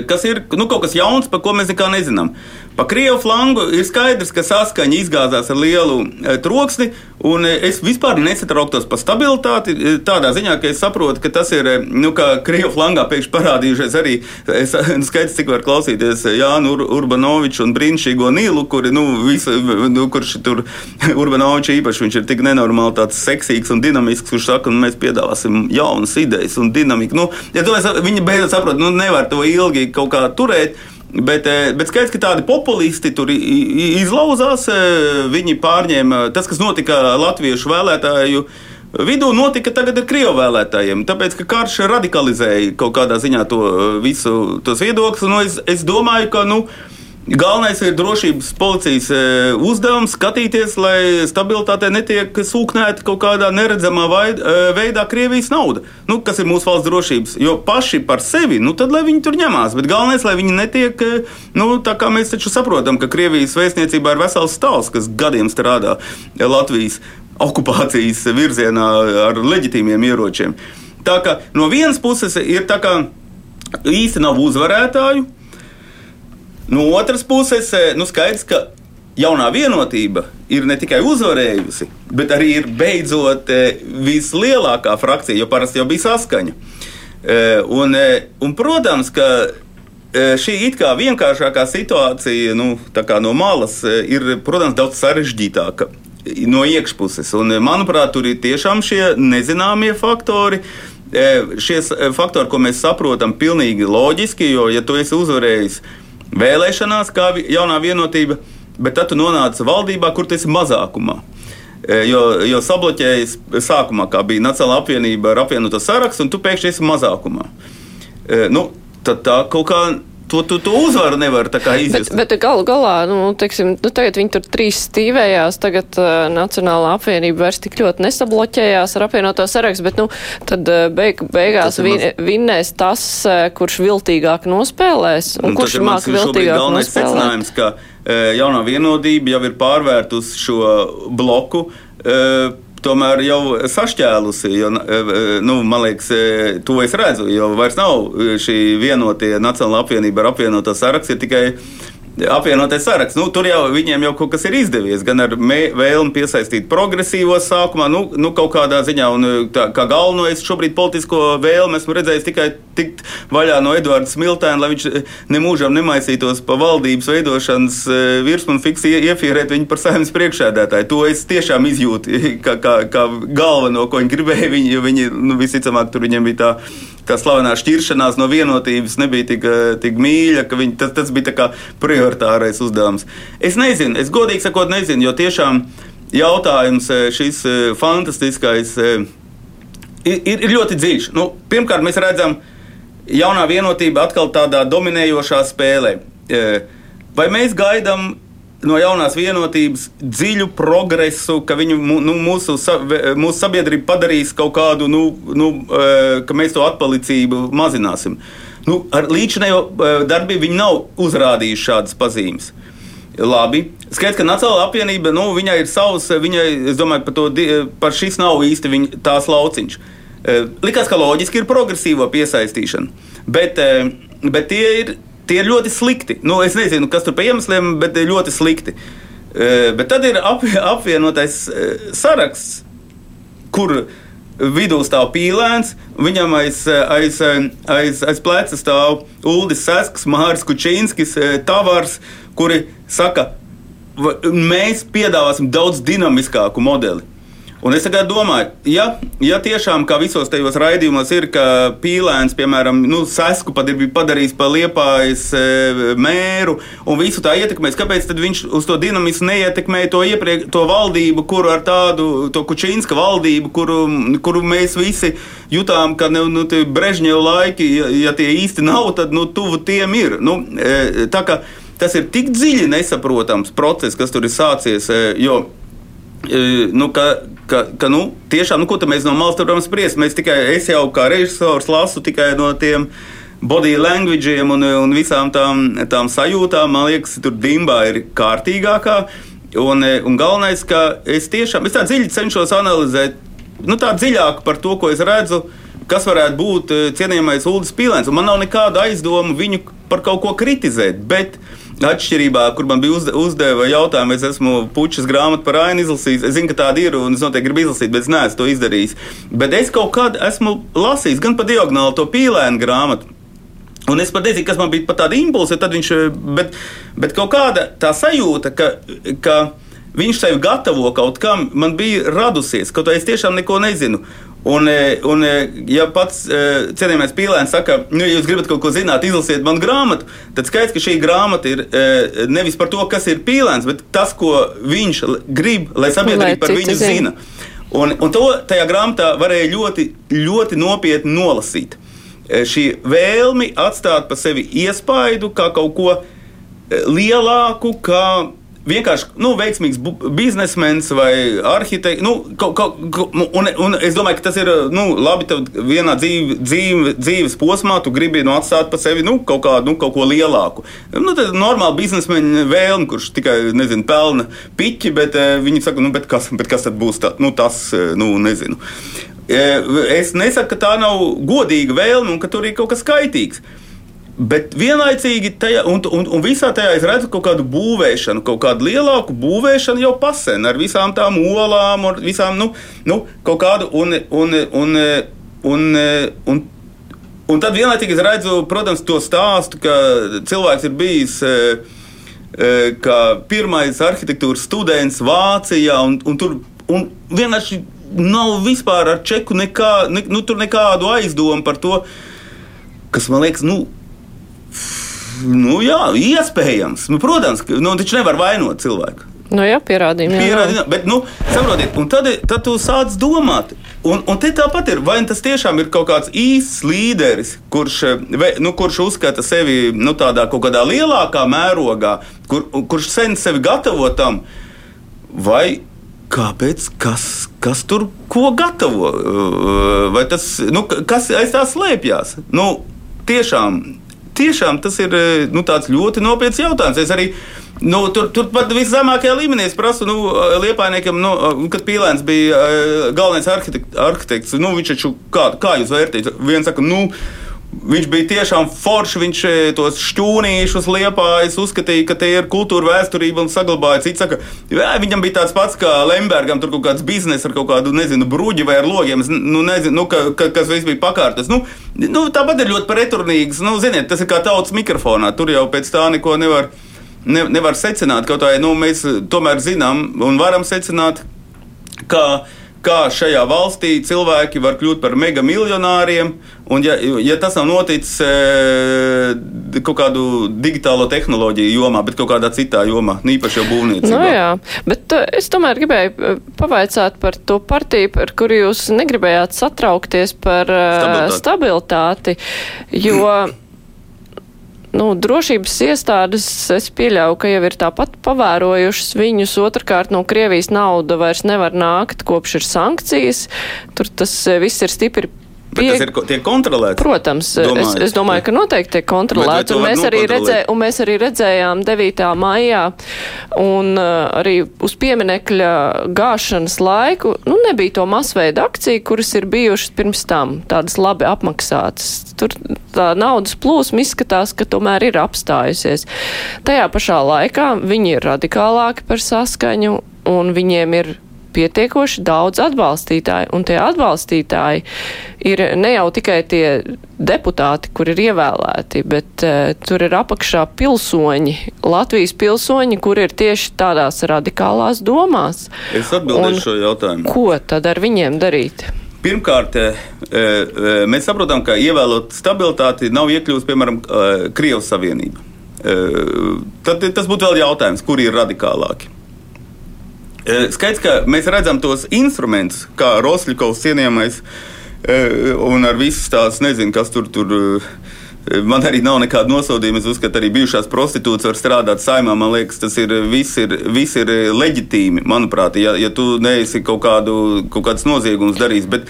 Speaker 3: kas ir nu, kaut kas jauns, par ko mēs nekā nezinām. Pa krievu flangu ir skaidrs, ka saskaņa izgāzās ar lielu e, troksni, un e, es vispār nesatrauktos par stabilitāti. E, tādā ziņā, ka es saprotu, ka tas ir, nu, kā krievu flangā pēkšņi parādījušies arī *laughs* nu, skaidrs, cik var klausīties Jānu Ur Urbanoviču un brīnišķīgo Nīlu, kuri, nu, visu, nu kurš tur *laughs* Urbanovičs īpaši, viņš ir tik nenormāli tāds seksīgs un dinamisks, kurš saka, nu, mēs piedāvāsim jaunas idejas un dinamiku. Nu, ja es, viņi beidzot saprot, nu, nevar to ilgi kaut kā turēt. Bet, eh, bet skaidrs, ka tādi populisti tur izlauzās, eh, viņi pārņēma tas, kas notika latviešu vēlētāju vidū, notika tagad ar krievu vēlētājiem. Tāpēc, ka karš radikalizēja kaut kādā ziņā to eh, visu tos viedokļus. Nu, es, es domāju, ka. Nu, Galvenais ir drošības policijas e, uzdevums skatīties, lai stabilitātei netiek sūknēta kaut kādā neredzamā e, veidā Krievijas nauda, nu, kas ir mūsu valsts drošības. Jo paši par sevi, nu tad lai viņi tur ņemās, bet galvenais, lai viņi netiek, e, nu, tā kā mēs taču saprotam, ka Krievijas vēstniecībā ir vesels stāls, kas gadiem strādā Latvijas okupācijas virzienā ar leģitīmiem ieročiem. Tā kā no vienas puses ir tā kā īsti nav uzvarētāju. No otras puses, eh, nu skaidrs, ka jaunā vienotība ir ne tikai uzvarējusi, bet arī ir beidzot eh, vislielākā frakcija, jo parasti jau bija saskaņa. Eh, un, un, protams, ka šī it kā vienkāršākā situācija nu, no malas ir, protams, daudz sarežģītāka no iekšpuses. Un, manuprāt, tur ir tiešām šie nezināmie faktori. Šie faktori, ko mēs saprotam, ir pilnīgi loģiski, jo, ja tu esi uzvarējis vēlēšanās, kā jaunā vienotība, bet tad tu nonāc valdībā, kur tu esi mazākumā. E, jo, jo sabloķējas sākumā, kā bija Nacionāla apvienība ar apvienoto sarakstu, un tu pēkšņi esi mazākumā. E, nu, tad tā kaut kā to, to, to uzvaru nevar izjust.
Speaker 2: Bet, bet galu galā, nu, teiksim, nu, tagad viņi tur trīs stīvējās, tagad uh, Nacionālā apvienība vairs tik ļoti nesabloķējās ar apvienoto sarakstu, bet, nu, tad uh, beig, beigās vin, maz... vinnēs tas, uh, kurš viltīgāk nospēlēs, un, un kurš māk viltīgāk nospēlēt.
Speaker 3: Ka, uh, jaunā vienodība jau ir pārvērtus šo bloku. Uh, tomēr jau sašķēlusi. Jo, e, e, nu, man liekas, e, to es redzu, jo vairs nav šī vienotie Nacionāla apvienība ar apvienoto sarakstu, ir tikai apvienotais saraksts. Nu, tur jau viņiem jau kaut kas ir izdevies. Gan ar vēlmi piesaistīt progresīvos sākumā, nu, nu kaut kādā ziņā, un tā, kā galveno es šobrīd politisko vēlmi esmu redzējis tikai tikt vaļā no Edvarda Smiltēna, lai viņš nemūžam nemaisītos pa valdības veidošanas virsmu un fiksi iefīrēt viņu par saimnes priekšēdētāju. To es tiešām izjūtu *laughs* kā, kā, kā galveno, ko viņi gribēja. Viņi, jo viņi, nu, visticamāk, tur viņiem bija tā tā slavenā šķiršanās no vienotības nebija tik, tik mīļa, ka viņi, tas, tas bija prioritārais uzdevums. Es nezinu, es godīgi sakot, nezinu, jo tiešām jautājums eh, šis eh, fantastiskais ir, ir ļoti dziļš. Nu, pirmkārt, mēs redzam, jaunā vienotība atkal tādā dominējošā spēlē. Vai mēs gaidām no jaunās vienotības dziļu progresu, ka viņu, nu, mūsu, mūsu sabiedrība padarīs kaut kādu, nu, nu, ka mēs to atpalicību mazināsim. Nu, ar līdzinējo darbību viņi nav uzrādījuši šādas pazīmes. Labi. Skaidrs, ka Nacionālā apvienība, nu, viņai ir savs, viņai, es domāju, par, to, par šis nav īsti viņa, tās lauciņš. Likās, ka loģiski ir progresīvo piesaistīšana, bet, bet tie, ir, tie ir ļoti slikti. Nu, es nezinu, kas tur pa iemesliem, bet ļoti slikti. Bet tad ir apvienotais saraksts, kur vidū stāv pīlēns, viņam aiz, aiz, aiz, aiz pleca stāv Uldis Sasks, Mārcis Kučīnskis, Tavars, kuri saka, mēs piedāvāsim daudz dinamiskāku modeli. Un es domāju, ja, ja tiešām kā visos tajos raidījumos ir, ka pīlēns, piemēram, nu, sesku pat ir padarījis par liepājas e, mēru un visu tā ietekmēs, kāpēc tad viņš uz to dinamismu neietekmēja to, iepriek, to valdību, kuru ar tādu, to Kučīnska valdību, kuru, kuru mēs visi jutām, ka nu, nu, Brežņeva laiki, ja, ja tie īsti nav, tad nu, tuvu tiem ir. Nu, e, tas ir tik dziļi nesaprotams process, kas tur ir sācies. E, jo, nu, ka, ka, ka nu, tiešām, nu, ko mēs no malas varam spriest? Mēs tikai, es jau kā režisors lasu tikai no tiem body language un, un visām tām, tām sajūtām. Man liekas, tur dimbā ir kārtīgākā. Un, un galvenais, ka es tiešām es dziļi cenšos analizēt, nu, tā dziļāk par to, ko es redzu. Kas varētu būt cienījamais Ulris Pīlēns? Man nav nekāda aizdomu viņu par kaut ko kritizēt, bet uh, Atšķirībā, kur man bija uzde, uzdeva jautājumu, es esmu puķis grāmatu par ainu izlasījis. Es zinu, ka tāda ir, un es noteikti gribu izlasīt, bet es neesmu to izdarījis. Bet es kaut kad esmu lasījis gan pa diagonāli to pīlēnu grāmatu. Un es pat nezinu, kas man bija tāda impulsa, tad viņš, bet, bet kaut kāda tā sajūta, ka, ka viņš sevi gatavo kaut kam, man bija radusies, kaut arī es tiešām neko nezinu. Un, e, un, e, ja pats e, cienījamais pīlēns saka, nu, ja jūs gribat kaut ko zināt, izlasiet manu grāmatu, tad skaidrs, ka šī grāmata ir nevis par to, kas ir pīlēns, bet tas, ko viņš grib, lai sabiedrība par viņu zina. Un, un to tajā grāmatā varēja ļoti, ļoti nopietni nolasīt. Šī vēlme atstāt pa sevi iespaidu kā kaut ko lielāku, kā vienkārši nu, veiksmīgs biznesmenis vai arhitekts. Nu, un, un es domāju, ka tas ir nu, labi. Vienā dzīve, dzīve, dzīves posmā tu gribi nu, atstāt pa sevi nu, kaut, kādu, nu, kaut ko lielāku. Nu, ir normāli biznesmeņa vēlme, kurš tikai nezinu, pelna piķi, bet uh, viņi saka, nu, bet kas, bet kas tad būs tā, nu, tas, uh, nu, nezinu. Uh, es nesaku, ka tā nav godīga vēlme un ka tur ir kaut kas kaitīgs. Bet vienlaicīgi tajā, un, un, un visā tajā es redzu kaut kādu būvēšanu, kaut kādu lielāku būvēšanu jau pasen ar visām tām olām, ar visām, nu, nu kaut kādu, un, un, un, un, un, un tad vienlaicīgi es redzu, protams, to stāstu, ka cilvēks ir bijis. Kā pirmais arhitektūras students Vācijā, un, un tur un vienkārši nav vispār ar čeku nekā, ne, nu, nekādu aizdomu par to, kas man liekas, nu, Nu, jā, iespējams. Nu, protams, ka nu, taču nevar vainot cilvēku.
Speaker 2: Nu, jā, pierādījumi. Jā,
Speaker 3: pierādījumi bet, nu, saprotiet, un tad, tad tu sāc domāt. Un, un te tāpat ir, vai tas tiešām ir kaut kāds īsts līderis, kurš, nu, kurš uzskata sevi nu, tādā kaut kādā lielākā mērogā, kur, kurš sen sevi gatavo tam, vai kāpēc, kas, kas tur ko gatavo, vai tas, nu, kas aiz tā slēpjas? Nu, tiešām tiešām tas ir eh, nu, ļoti nopietns jautājums. Es arī Nu, tur, tur pat viszemākajā līmenī es prasu, nu, Liepainiekam, nu, kad Pīlēns bija galvenais arhitekts, arhitekts nu, viņš taču, kā, kā jūs vērtējat? Viens saka, nu, Viņš bija tiešām foršs, viņš e, tos šķūnīšus liepājis, uzskatīja, ka tie ir kultūra vēsturība un saglabāja. Cits saka, jā, viņam bija tāds pats kā Lembergam, tur kaut kāds bizness ar kaut kādu, nezinu, bruģi vai ar logiem, nu, nezinu, nu, ka, ka, kas viss bija pakārtas. Nu, nu, tāpat ir ļoti preturnīgs, nu, ziniet, tas ir kā tautas mikrofonā, tur jau pēc tā neko nevar, ne, nevar secināt, kaut vai, nu, mēs tomēr zinām un varam secināt, ka kā šajā valstī cilvēki var kļūt par mega miljonāriem. Un, ja, ja tas nav noticis e, kaut kādu digitālo tehnoloģiju jomā, bet kaut kādā citā jomā, nu, īpaši jau būvniecībā.
Speaker 2: Nu, jā, bet uh, es tomēr gribēju e, pavaicāt par to partiju, par kuru jūs negribējāt satraukties par uh, stabilitāti, stabilitāti jo. Nu, drošības iestādes, es pieļauju, ka jau ir tāpat pavērojušas viņus. Otrakārt, no Krievijas nauda vairs nevar nākt, kopš ir sankcijas. Tur tas eh, viss ir stipri
Speaker 3: Pie... Tas ir tiek kontrolēts.
Speaker 2: Protams, domājat. es, es domāju, ka noteikti tiek kontrolēts. Un mēs, arī redzē, un mēs arī redzējām 9. maijā un uh, arī uz pieminekļa gāšanas laiku, nu, nebija to masveida akciju, kuras ir bijušas pirms tam, tādas labi apmaksātas. Tur tā naudas plūsma izskatās, ka tomēr ir apstājusies. Tajā pašā laikā viņi ir radikālāki par saskaņu un viņiem ir pietiekoši daudz atbalstītāju, un tie atbalstītāji ir ne jau tikai tie deputāti, kur ir ievēlēti, bet uh, tur ir apakšā pilsoņi, Latvijas pilsoņi, kur ir tieši tādās radikālās domās.
Speaker 3: Es atbildēšu šo jautājumu.
Speaker 2: Ko tad ar viņiem darīt?
Speaker 3: Pirmkārt, e, e, mēs saprotam, ka ievēlot stabilitāti nav iekļūst, piemēram, Krievijas Savienība. Tad tas būtu vēl jautājums, kuri ir radikālāki. Skaidrs, ka mēs redzam tos instrumentus, kā Rosļikovs cienījamais, un ar visas tās, nezinu, kas tur tur. Man arī nav nekāda nosodījuma. Es uzskatu, ka arī bijušās prostitūtas var strādāt saimā. Man liekas, tas ir viss ir, viss ir leģitīmi. Manuprāt, ja, ja tu neesi kaut, kādu, kaut kādas noziegumus darījis, bet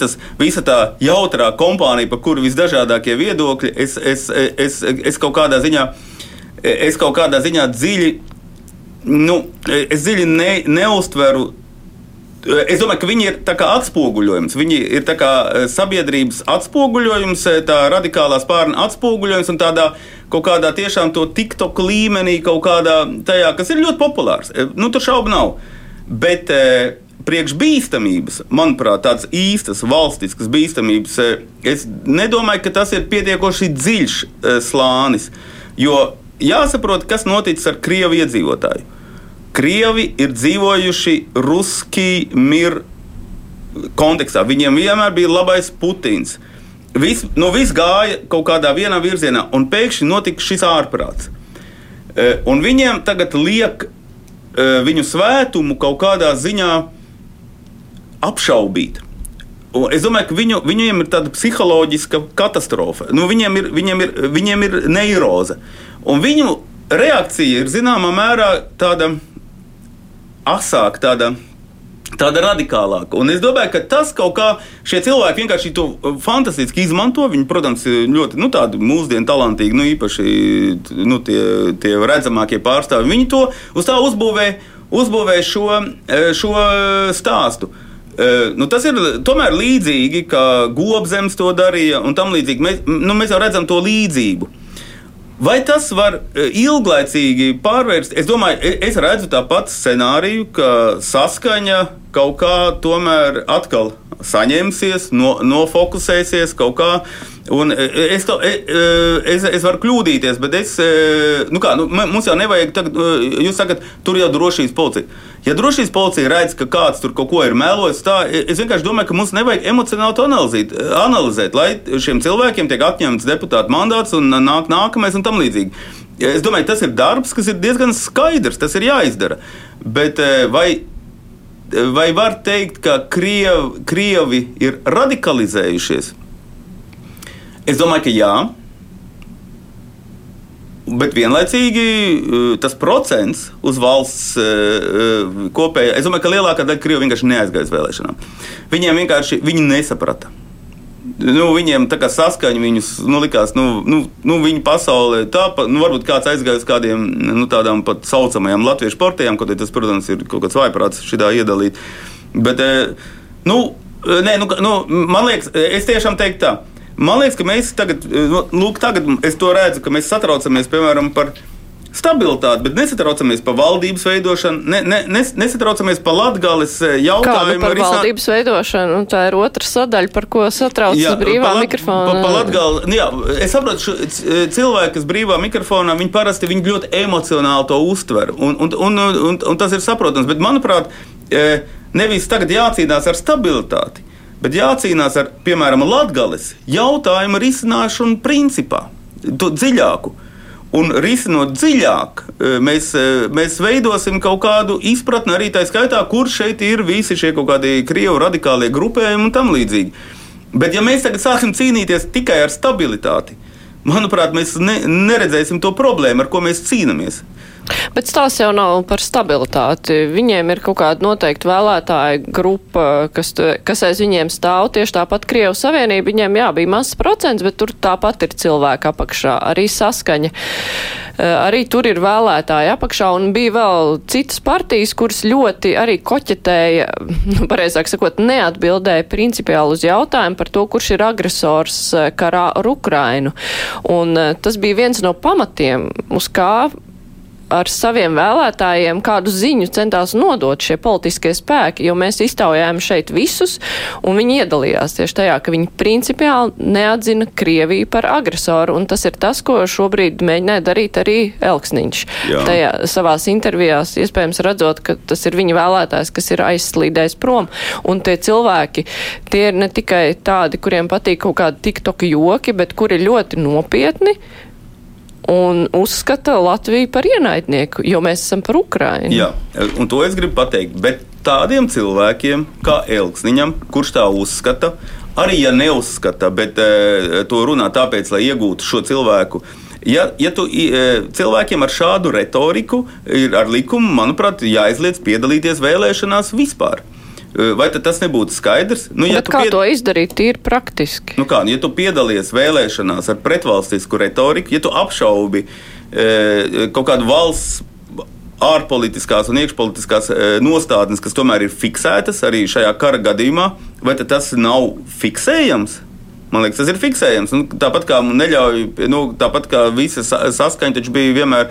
Speaker 3: tas, visa tā jautrā kompānija, par kuru visdažādākie viedokļi, es, es, es, es kaut kādā ziņā, es kaut kādā ziņā dziļi nu, es dziļi ne, neustveru. Es domāju, ka viņi ir atspoguļojums. Viņi ir e, sabiedrības atspoguļojums, e, tā radikālā spārna atspoguļojums un tādā kaut kādā tiešām to TikTok līmenī, kaut kādā tajā, kas ir ļoti populārs. E, nu, tur šaubu nav. Bet priekš bīstamības, manuprāt, tādas īstas valstiskas bīstamības, es nedomāju, ka tas ir pietiekoši dziļš slānis. Jo jāsaprot, kas noticis ar Krievu iedzīvotāju. Krievi ir dzīvojuši Ruski miru kontekstā. Viņiem vienmēr bija labais Putins. Viss nu, vis gāja kaut kādā vienā virzienā, un pēkšņi notika šis ārprāts. E, viņiem tagad liek e, viņu svētumu kaut kādā ziņā apšaubīt. Un es domāju, ka viņu, viņiem ir tāda psiholoģiska katastrofa. Nu, viņiem, ir, viņiem, ir, viņiem ir neiroze. Un viņu reakcija ir zināmā mērā tāda asāka, tāda. Tāda radikālāka. Un es domāju, ka tas kaut kā šie cilvēki vienkārši to fantastiski izmanto. Viņi, protams, ir ļoti nu, mūsdienu talantīgi, nu, īpaši nu, tie, tie redzamākie pārstāvji. Viņi to uz tā uzbūvē, uzbūvē šo, šo stāstu. Nu, tas ir tomēr līdzīgi, kā Gobzems to darīja un tam līdzīgi. Mēs, nu, mēs jau redzam to līdzību. Vai tas var e, ilglaicīgi pārvērst? Es domāju, e, es redzu tāpat scenāriju, ka saskaņa kaut kā tomēr atkal saņemsies, no, nofokusēsies kaut kā. Un e, es, to, es, es varu kļūdīties, bet es, nu kā, nu, mums jau nevajag, tagad, jūs sakat, tur jau drošības policija. Ja drošības policija redz, ka kāds tur kaut ko ir melojis, tā, es vienkārši domāju, ka mums nevajag emocionāli to analizēt, analizēt lai šiem cilvēkiem tiek atņemts deputāta mandāts un nāk nākamais un tam līdzīgi. Es domāju, tas ir darbs, kas ir diezgan skaidrs, tas ir jāizdara. Bet vai, vai var teikt, ka Krievi, Krievi ir radikalizējušies? Es domāju, ka jā. Bet vienlaicīgi eh, tas procents uz valsts eh, eh, kopējā, es domāju, ka lielākā daļa Krievu vienkārši neaizgāja uz vēlēšanām. Viņiem vienkārši viņi nesaprata. Nu, viņiem tā kā saskaņa viņus nu, likās, nu, nu, nu viņi pasaulē tā, nu, varbūt kāds aizgāja uz kādiem nu, tādām pat saucamajām latviešu portiem, kaut arī tas, protams, ir kaut kāds vaiprāts šitā iedalīt. Bet, nu, nē, nu, nu, man liekas, es tiešām teiktu tā Man liekas, ka mēs tagad, nu, lūk, tagad es to redzu, ka mēs satraucamies piemēram par stabilitāti, bet nesatraucamies par valdības veidošanu, ne, ne, nes, nesatraucamies par latgales eh, jautājumu.
Speaker 2: Kādu par risinā... valdības veidošanu, un tā ir otra sadaļa, par ko satraucas brīvā pa mikrofona.
Speaker 3: Pa, pa latgali, nu jā, es saprotu, šo, eh, cilvēki, kas brīvā mikrofonā, viņi parasti viņi ļoti emocionāli to uztver, un, un, un, un, un tas ir saprotams, bet manuprāt, eh, nevis tagad jācīnās ar stabilitāti bet jācīnās ar, piemēram, latgales jautājumu risināšanu principā, to dziļāku. Un risinot dziļāk, e, mēs, e, mēs veidosim kaut kādu izpratni arī tā skaitā, kur šeit ir visi šie kaut kādi krievu radikālie grupējumi un tam līdzīgi. Bet, ja mēs tagad sāksim cīnīties tikai ar stabilitāti, manuprāt, mēs ne, neredzēsim to problēmu, ar ko mēs cīnāmies.
Speaker 2: Bet tās jau nav par stabilitāti. Viņiem ir kaut kāda noteikta vēlētāja grupa, kas, kas aiz viņiem stāv. Tieši tāpat Krievu Savienība, viņiem jā, bija mazs procents, bet tur tāpat ir cilvēki apakšā, arī saskaņa. Eh, arī tur ir vēlētāji apakšā un bija vēl citas partijas, kuras ļoti arī koķetēja, *laughs* nu, pareizāk sakot, neatbildēja principiāli uz jautājumu par to, kurš ir agresors eh, karā ar Ukrainu. Un eh, tas bija viens no pamatiem, uz kā ar saviem vēlētājiem kādu ziņu centās nodot šie politiskie spēki, jo mēs iztaujājām šeit visus, un viņi iedalījās tieši tajā, ka viņi principiāli neatzina Krieviju par agresoru, un tas ir tas, ko šobrīd mēģināja darīt arī Elksniņš. Jā. Tajā savās intervijās, iespējams, redzot, ka tas ir viņa vēlētājs, kas ir aizslīdējis prom, un tie cilvēki, tie ir ne tikai tādi, kuriem patīk kaut kādi tiktoki joki, bet kuri ļoti nopietni un uzskata Latviju par ienaidnieku, jo mēs esam par Ukrainu.
Speaker 3: Jā, un to es gribu pateikt. Bet tādiem cilvēkiem, kā Elksniņam, kurš tā uzskata, arī ja neuzskata, bet e, to runā tāpēc, lai iegūtu šo cilvēku. Ja, ja tu, e, cilvēkiem ar šādu retoriku ir ar likumu, manuprāt, jāizliedz piedalīties vēlēšanās vispār. Vai tas nebūtu skaidrs?
Speaker 2: Nu, ja kā pied... to izdarīt, ir praktiski.
Speaker 3: Nu kā, ja tu piedalies vēlēšanās ar pretvalstisku retoriku, ja tu apšaubi e, kaut kādu valsts ārpolitiskās un iekšpolitiskās e, nostādnes, kas tomēr ir fiksētas arī šajā kara gadījumā, vai tas nav fiksējams? Man liekas, tas ir fiksējams. Nu, tāpat kā neļauj, nu, tāpat kā visa saskaņa taču bija vienmēr,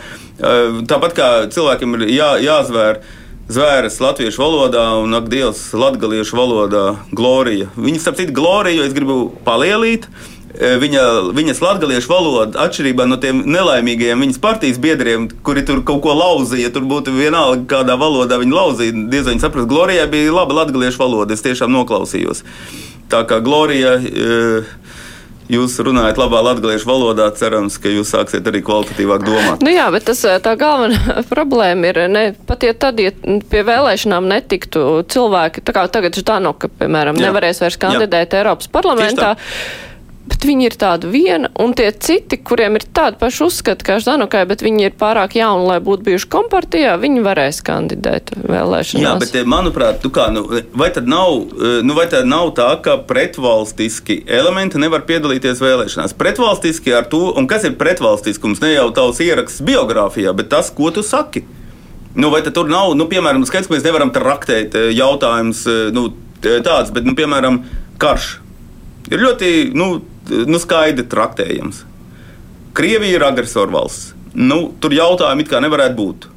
Speaker 3: tāpat kā cilvēkiem ir jā, jāzvēr zvēres latviešu valodā un, ak, Dievs, latgaliešu valodā Glorija. Viņa, starp citu, Gloriju es gribu palielīt. E, viņa, viņas latviešu valoda, atšķirībā no tiem nelaimīgajiem viņas partijas biedriem, kuri tur kaut ko lauzīja, tur būtu vienalga, kādā valodā viņi lauzīja. Diez vai viņi saprast, Glorijai bija laba latviešu valoda, es tiešām noklausījos. Tā kā Glorija. E, jūs runājat labā latviešu valodā, cerams, ka jūs sāksiet arī kvalitatīvāk domāt.
Speaker 2: Nu jā, bet tas, tā galvenā *laughs* problēma ir, ne, pat ja tad, ja pie vēlēšanām netiktu cilvēki, tā kā tagad Ždanoka, piemēram, jā. nevarēs vairs kandidēt jā. Eiropas parlamentā. Bet viņi ir tādi viena, un tie citi, kuriem ir tāda paša uzskata kā Ždanukai, bet viņi ir pārāk jauni, lai būtu bijuši kompartijā, viņi varēs kandidēt vēlēšanās. Jā,
Speaker 3: bet manuprāt, tu kā, nu, vai, tad nav, nu, vai tad nav tā, ka pretvalstiski elementi nevar piedalīties vēlēšanās? Pretvalstiski ar to, un kas ir pretvalstiskums, ne jau tavs ieraksts biogrāfijā, bet tas, ko tu saki. Nu, vai tur nav, nu, piemēram, skaidrs, ka mēs nevaram traktēt jautājumus nu, tāds, bet, nu, piemēram, karš. Ir ļoti nu, nu, skaidri traktējams. Krievija ir agresora valsts. Nu, tur jautājumi it kā nevarētu būt.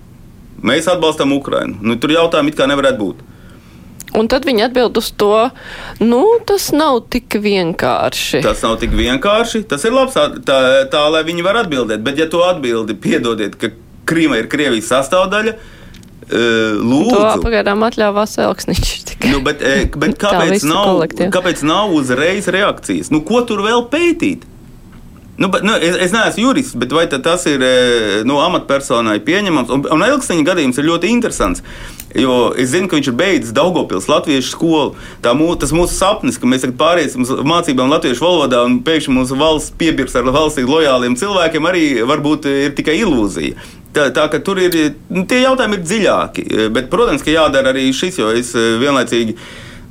Speaker 3: Mēs atbalstam Ukrainu. Nu, tur jautājumi it kā nevarētu būt.
Speaker 2: Un tad viņi atbild uz to, nu, tas nav tik vienkārši.
Speaker 3: Tas nav tik vienkārši. Tas ir labs, tā, tā lai viņi var atbildēt. Bet, ja tu atbildi, piedodiet, ka Krīma ir Krievijas sastāvdaļa, lūdzu.
Speaker 2: To pagaidām atļāvās Elksniņš.
Speaker 3: Nu, bet, bet kāpēc, nav, kāpēc nav uzreiz reakcijas? Nu, ko tur vēl pētīt? Nu, bet, nu, es, es neesmu jurists, bet vai tas ir nu, amatpersonai pieņemams? Un, un Elksniņa gadījums ir ļoti interesants. Jo es zinu, ka viņš ir beidzis Daugopils Latviešu skolu. Mū, tas mūsu sapnis, ka mēs pāriesim uz mācībām latviešu valodā un pēkšņi mūsu valsts piebirs ar valstī lojāliem cilvēkiem, arī varbūt ir tikai ilūzija. Tā, tā ka tur ir nu, tie jautājumi ir dziļāki. Bet, protams, ka jādara arī šis, jo es eh, vienlaicīgi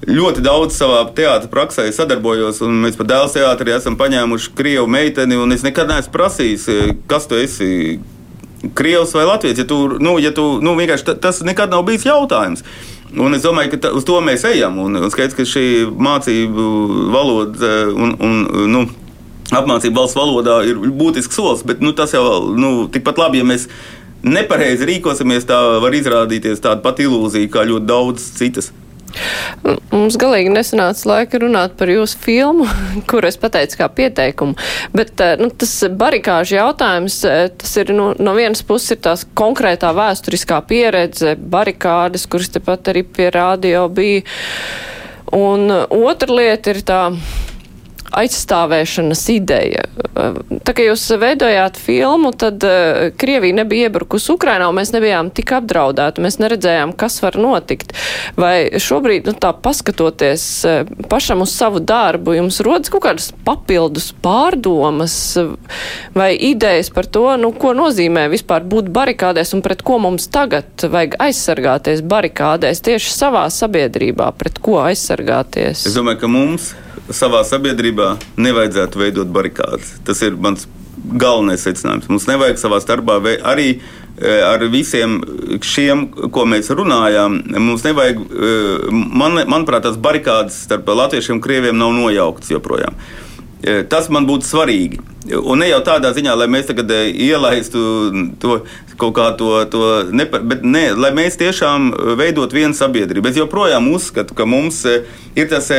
Speaker 3: ļoti daudz savā teātrī praksē sadarbojos, un mēs pat dēls teātrī esam paņēmuši krievu meiteni, un es nekad neesmu prasījis, eh, kas tu esi. Krievs vai Latvijas? Ja tu, nu, ja tu, nu, tas nekad nav bijis jautājums. Un es domāju, ka ta, uz to mēs ejam. Un, un skaidrs, ka šī mācību valoda eh, un, un nu, apmācība valsts valodā ir būtisks solis, bet nu, tas jau nu, tikpat labi, ja mēs nepareizi rīkosimies, tā var izrādīties tāda pati ilūzija kā ļoti daudz citas.
Speaker 2: Mums galīgi nesanāca laika runāt par jūsu filmu, *laughs* kur es pateicu kā pieteikumu, bet eh, nu, tas barikāžu jautājums, eh, tas ir no, no vienas puses ir tās konkrētā vēsturiskā pieredze, barikādes, kuras tepat arī pie rādio bija, un otra lieta ir tā aizstāvēšanas ideja. Tā kā jūs veidojāt filmu, tad uh, Krievija nebija iebrukusi Ukrainā, un mēs nebijām tik apdraudēti, mēs neredzējām, kas var notikt. Vai šobrīd, nu tā paskatoties uh, pašam uz savu darbu, jums rodas kaut kādas papildus pārdomas vai idejas par to, nu, ko nozīmē vispār būt barikādēs un pret ko mums tagad vajag aizsargāties barikādēs tieši savā sabiedrībā, pret ko aizsargāties?
Speaker 3: Es domāju, ka mums savā sabiedrībā nevajadzētu veidot barikādas. Tas ir mans galvenais secinājums. Mums nevajag savā starpā arī e, ar visiem šiem, ko mēs runājām. Mums nevajag, e, man, manuprāt, tās barikādas starp latviešiem un krieviem nav nojauktas joprojām. E, tas man būtu svarīgi. Un ne jau tādā ziņā, lai mēs tagad ielaistu to kaut kā to, to nepar, bet ne, lai mēs tiešām veidot vienu sabiedrību. Es joprojām uzskatu, ka mums ir tas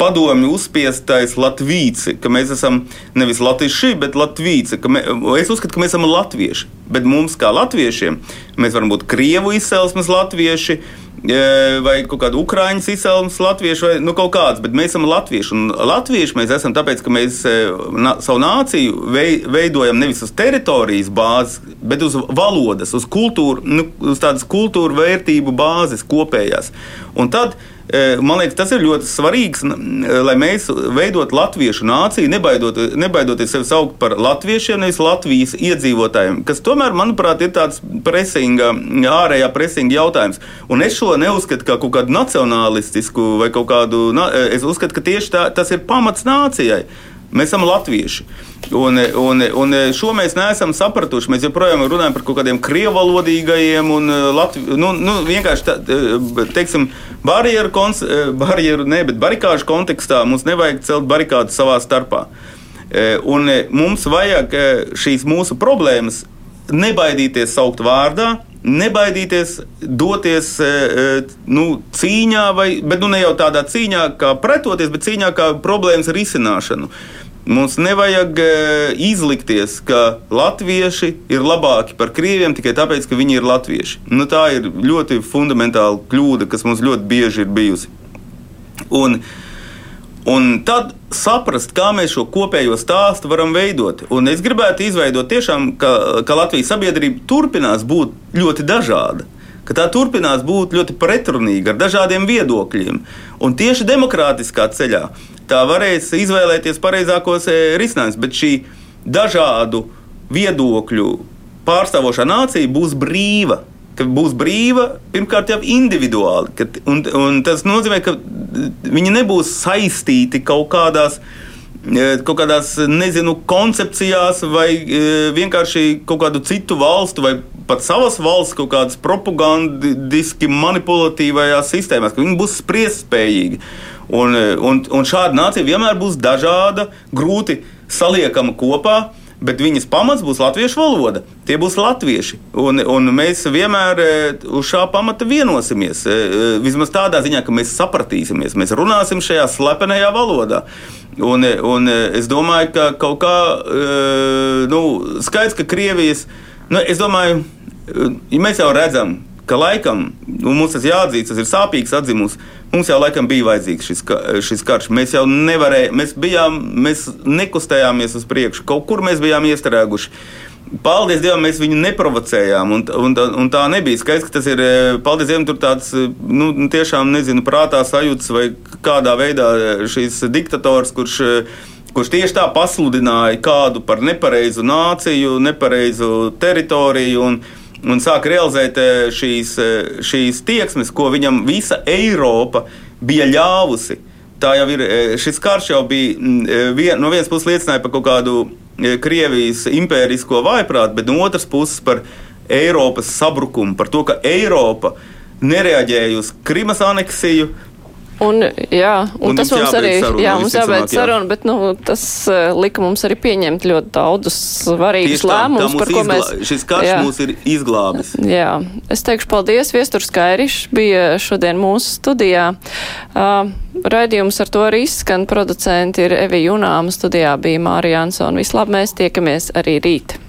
Speaker 3: padomju uzspiestais latvīci, ka mēs esam nevis latvieši, bet latvīci. Mē, es uzskatu, ka mēs esam latvieši, bet mums kā latviešiem mēs varam būt krievu izcelsmes latvieši. E, vai kaut kāda ukrāņu izcelsmes latvieši, vai nu, kaut kāds, bet mēs esam latvieši. Un latvieši mēs esam tāpēc, ka mēs e, na, savu nāciju veidojam nevis uz teritorijas bāzes, bet uz valodas, uz kultūru, nu, uz tādas kultūra vērtību bāzes kopējās. Un tad Eh, man liekas, tas ir ļoti svarīgs, eh, lai mēs veidot latviešu nāciju, nebaidot, nebaidoties sevi saukt par latviešiem, nevis Latvijas iedzīvotājiem, kas tomēr, manuprāt, ir tāds presinga, ārējā presinga jautājums. Un es šo neuzskatu kā kaut kādu nacionālistisku vai kaut kādu, eh, es uzskatu, ka tieši tā, tas ir pamats nācijai. Mēs esam latvieši. Un, un, un šo mēs neesam sapratuši. Mēs joprojām runājam par kaut kādiem krievalodīgajiem un eh, Latvi, nu, nu, vienkārši tā, eh, teiksim, barjeru, kons, eh, barjeru, ne, bet barikāžu kontekstā mums nevajag celt barikādu savā starpā. Un mums vajag šīs mūsu problēmas nebaidīties saukt vārdā, nebaidīties doties nu, cīņā, vai, bet nu, ne jau tādā cīņā, kā pretoties, bet cīņā kā problēmas risināšanu. Mums nevajag e, izlikties, ka latvieši ir labāki par krieviem tikai tāpēc, ka viņi ir latvieši. Nu, tā ir ļoti fundamentāla kļūda, kas mums ļoti bieži ir bijusi. Un, un tad saprast, kā mēs šo kopējo stāstu varam veidot. Un es gribētu izveidot tiešām, ka, ka Latvijas sabiedrība turpinās būt ļoti dažāda tā turpinās būt ļoti pretrunīga ar dažādiem viedokļiem. Un tieši demokrātiskā ceļā tā varēs izvēlēties pareizākos e, risinājumus. Bet šī dažādu viedokļu pārstāvošā nācija būs brīva. Būs brīva pirmkārt jau individuāli. Kad, un, un tas nozīmē, ka viņi nebūs saistīti kaut kādās e, kaut kādās, nezinu, koncepcijās, vai e, vienkārši kaut kādu citu valstu, vai pat savas valsts kaut kādas propagandistiski manipulatīvajās sistēmās, ka viņi būs spriestspējīgi. Un, un, un šāda nācija vienmēr būs dažāda, grūti saliekama kopā. Bet viņas pamats būs latviešu valoda. Tie būs latvieši. Un, un mēs vienmēr e, uz šā pamata vienosimies. E, e, vismaz tādā ziņā, ka mēs sapratīsimies, mēs runāsim šajā slepenajā valodā. Un, un es domāju, ka kaut kā nu, skaidrs, ka Krievijas, nu, es domāju, ja mēs jau redzam, ka laikam nu, mums tas jāatzīst, tas ir sāpīgs atzīmus. Mums jau laikam bija vajadzīgs šis, šis karš. Mēs jau nevarējām, mēs, bijām, mēs nekustējāmies uz priekšu, kaut kur mēs bijām iestrēguši. Paldies Dievam, mēs viņu neprovocējām. Un, un, un tā nebija skaidrs, ka tas ir. Paldies Dievam, tur tāds nu, tiešām nezinu, prātā sajūts vai kādā veidā šīs diktators, kurš kurš tieši tā pasludināja kādu par nepareizu nāciju, nepareizu teritoriju. Un, un sāk realizēt eh, šīs, eh, šīs tieksmes, ko viņam visa Eiropa bija ļāvusi. Tā jau ir, eh, šis karš jau bija vien, no vienas puses liecināja par kaut kādu Krievijas impērisko vājprātu, bet no otras puses par Eiropas sabrukumu, par to, ka Eiropa nereaģēja uz Krimas aneksiju,
Speaker 2: Un, jā, un, un tas mums arī, saruna, jā, mums jābeidz saruna, bet, nu, tas uh, lika mums arī pieņemt ļoti daudzus svarīgus lēmumus, par ko
Speaker 3: mēs. Šis karš jā. mūs ir izglābis.
Speaker 2: Jā, es teikšu paldies, Viesturs Kairišs bija šodien mūsu studijā. Uh, raidījums ar to arī izskan, producenti ir Evi Junāma, studijā bija Mārija Ansona. Vislab, mēs tiekamies arī rīt.